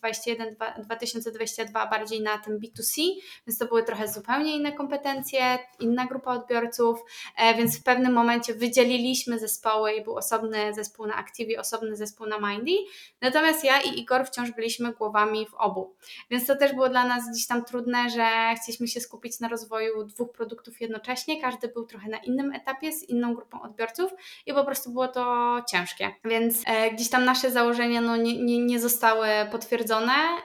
2021-2022 bardziej na tym B2C, więc to były trochę zupełnie inne kompetencje, inna grupa odbiorców, e, więc w pewnym momencie wydzieliliśmy zespoły i był osobny zespół na Active, osobny zespół na Mindy. Natomiast ja i Igor wciąż byliśmy głowami w obu. Więc to też było dla nas gdzieś tam trudne, że chcieliśmy się skupić na rozwoju dwóch produktów jednocześnie. Każdy był trochę na innym etapie z inną grupą odbiorców i po prostu było to ciężkie. Więc e, gdzieś tam nasze założenia no, nie, nie, nie zostały potwierdzone.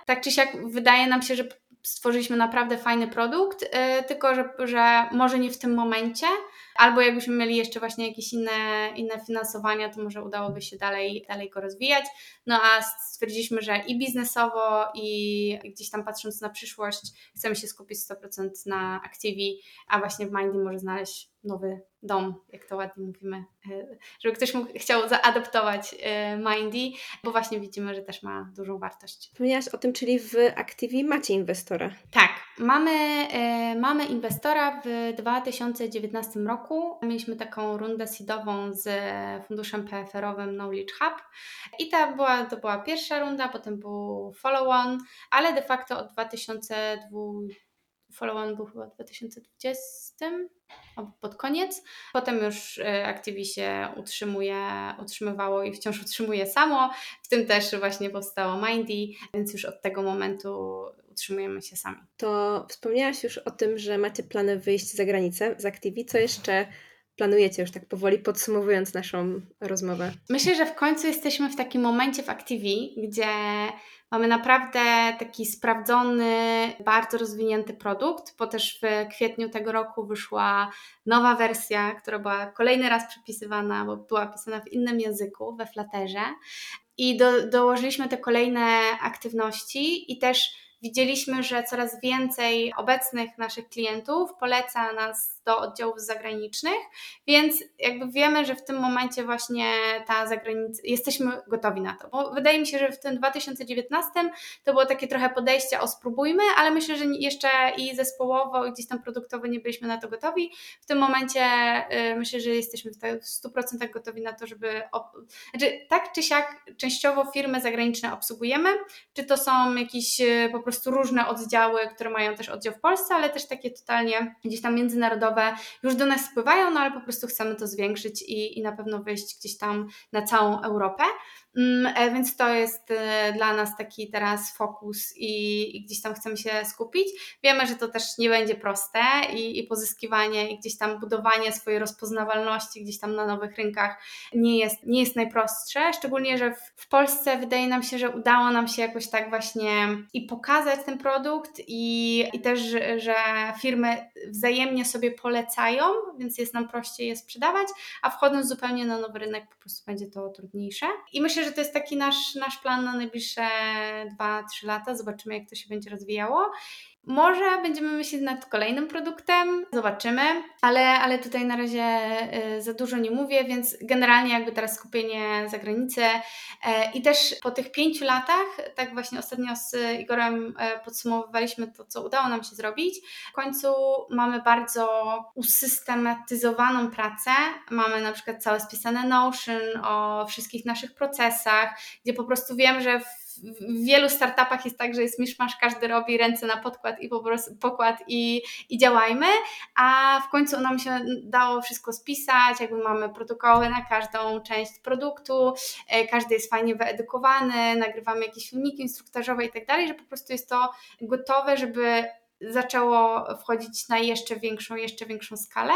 Tak czy siak wydaje nam się, że stworzyliśmy naprawdę fajny produkt, e, tylko że, że może nie w tym momencie, albo jakbyśmy mieli jeszcze właśnie jakieś inne, inne finansowania, to może udałoby się dalej, dalej go rozwijać. No a stwierdziliśmy, że i biznesowo, i gdzieś tam patrząc na przyszłość, chcemy się skupić 100% na Activi, a właśnie w Mindy może znaleźć nowy dom, jak to ładnie mówimy, e, żeby ktoś mógł, chciał zaadoptować e, Mindy, bo właśnie widzimy, że też ma dużą wartość. Wspomniałaś o tym, czyli w Activi macie inwestora. Tak, mamy, e, mamy inwestora w 2019 roku. Mieliśmy taką rundę seedową z funduszem PFR-owym Knowledge Hub i ta była, to była pierwsza runda, potem był follow-on, ale de facto od 2020 follow-on był chyba w 2020 pod koniec. Potem już y, Activi się utrzymuje, utrzymywało i wciąż utrzymuje samo. W tym też właśnie powstało Mindy, więc już od tego momentu utrzymujemy się sami. To wspomniałaś już o tym, że macie plany wyjść za granicę z Activi. Co jeszcze planujecie już tak powoli podsumowując naszą rozmowę? Myślę, że w końcu jesteśmy w takim momencie w Activi, gdzie Mamy naprawdę taki sprawdzony, bardzo rozwinięty produkt, bo też w kwietniu tego roku wyszła nowa wersja, która była kolejny raz przepisywana, bo była pisana w innym języku, we Flutterze. I do, dołożyliśmy te kolejne aktywności i też widzieliśmy, że coraz więcej obecnych naszych klientów poleca nas do oddziałów zagranicznych, więc jakby wiemy, że w tym momencie właśnie ta zagranica, jesteśmy gotowi na to, bo wydaje mi się, że w tym 2019 to było takie trochę podejście, o spróbujmy, ale myślę, że jeszcze i zespołowo, i gdzieś tam produktowo nie byliśmy na to gotowi. W tym momencie y, myślę, że jesteśmy w 100% gotowi na to, żeby, znaczy tak czy siak częściowo firmy zagraniczne obsługujemy, czy to są jakieś y, po prostu różne oddziały, które mają też oddział w Polsce, ale też takie totalnie gdzieś tam międzynarodowe już do nas spływają, no ale po prostu chcemy to zwiększyć i, i na pewno wyjść gdzieś tam na całą Europę. Mm, e, więc to jest e, dla nas taki teraz fokus i, i, gdzieś tam chcemy się skupić. Wiemy, że to też nie będzie proste i, i, pozyskiwanie i gdzieś tam budowanie swojej rozpoznawalności gdzieś tam na nowych rynkach nie jest, nie jest najprostsze, szczególnie, że w, w Polsce wydaje nam się, że udało nam się jakoś tak właśnie i pokazać ten produkt i, i też, że firmy wzajemnie sobie polecają, więc jest nam prościej je sprzedawać, a wchodząc zupełnie na nowy rynek po prostu będzie to trudniejsze. I myślę, że to jest taki nasz, nasz plan na najbliższe 2-3 lata. Zobaczymy, jak to się będzie rozwijało. Może będziemy myśleć nad kolejnym produktem, zobaczymy, ale, ale tutaj na razie y, za dużo nie mówię, więc generalnie jakby teraz skupienie za granicę e, i też po tych pięciu latach, tak właśnie ostatnio z Igorem e, podsumowywaliśmy to, co udało nam się zrobić. W końcu mamy bardzo usystematyzowaną pracę, mamy na przykład całe spisane Notion o wszystkich naszych procesach, gdzie po prostu wiem, że w w wielu startupach jest tak, że jest miszmasz, każdy robi ręce na podkład i po prostu pokład i, i działajmy, a w końcu nam się dało wszystko spisać, jakby mamy protokoły na każdą część produktu, e, każdy jest fajnie wyedukowany, nagrywamy jakieś filmiki instruktażowe i tak dalej, że po prostu jest to gotowe, żeby zaczęło wchodzić na jeszcze większą, jeszcze większą skalę,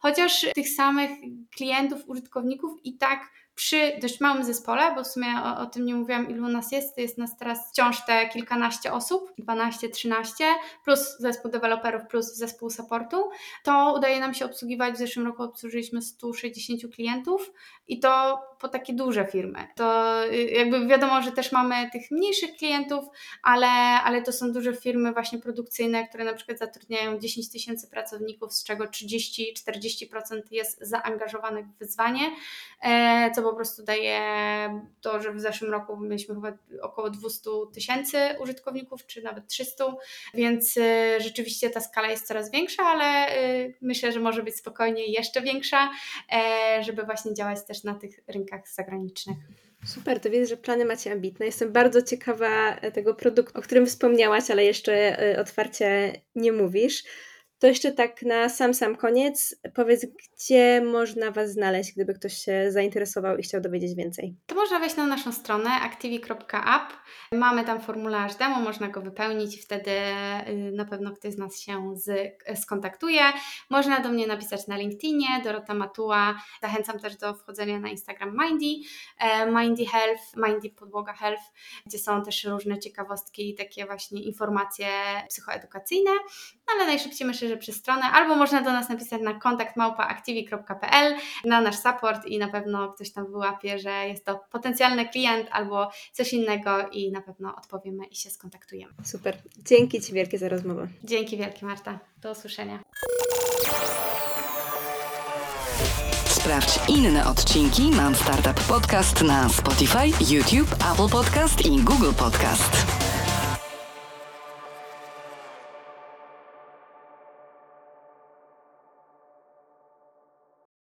chociaż tych samych klientów, użytkowników i tak przy dość małym zespole, bo w sumie o, o, tym nie mówiłam, ilu nas jest. Jest nas teraz wciąż te kilkanaście osób, 12, 13, plus zespół deweloperów, plus zespół supportu. To udaje nam się obsługiwać. W zeszłym roku obsłużyliśmy 160 klientów i to po takie duże firmy. To y, jakby wiadomo, że też mamy tych mniejszych klientów, ale, ale to są duże firmy właśnie produkcyjne, które na przykład zatrudniają 10 tysięcy pracowników, z czego 30-40% jest zaangażowanych w wyzwanie, e, po prostu daje to, że w zeszłym roku mieliśmy chyba około 200 tysięcy użytkowników, czy nawet 300, więc y, rzeczywiście ta skala jest coraz większa, ale y, myślę, że może być spokojnie jeszcze większa, e, żeby właśnie działać też na tych rynkach zagranicznych. Super, to widzę, że plany macie ambitne. Jestem bardzo ciekawa tego produktu, o którym wspomniałaś, ale jeszcze y, otwarcie nie mówisz. To jeszcze tak na sam sam koniec, powiedz, gdzie można Was znaleźć, gdyby ktoś się zainteresował i chciał dowiedzieć więcej? To można wejść na naszą stronę activi.app. Mamy tam formularz demo, można go wypełnić i wtedy y, na pewno ktoś z nas się z, skontaktuje. Można do mnie napisać na LinkedInie, Dorota Matuła. Zachęcam też do wchodzenia na Instagram Mindy, e, Mindy Health, Mindy Podłoga Health, gdzie są też różne ciekawostki i takie właśnie informacje psychoedukacyjne. Ale najszybciej myślę, że przez stronę, albo można do nas napisać na kontakt małpaactivi.pl na nasz support i na pewno ktoś tam wyłapie, że jest to potencjalny klient albo coś innego i na pewno odpowiemy i się skontaktujemy. Super. Dzięki Ci wielkie za rozmowę. Dzięki wielkie Marta. Do usłyszenia. Sprawdź inne odcinki Mam Startup Podcast na Spotify, YouTube, Apple Podcast i Google Podcast.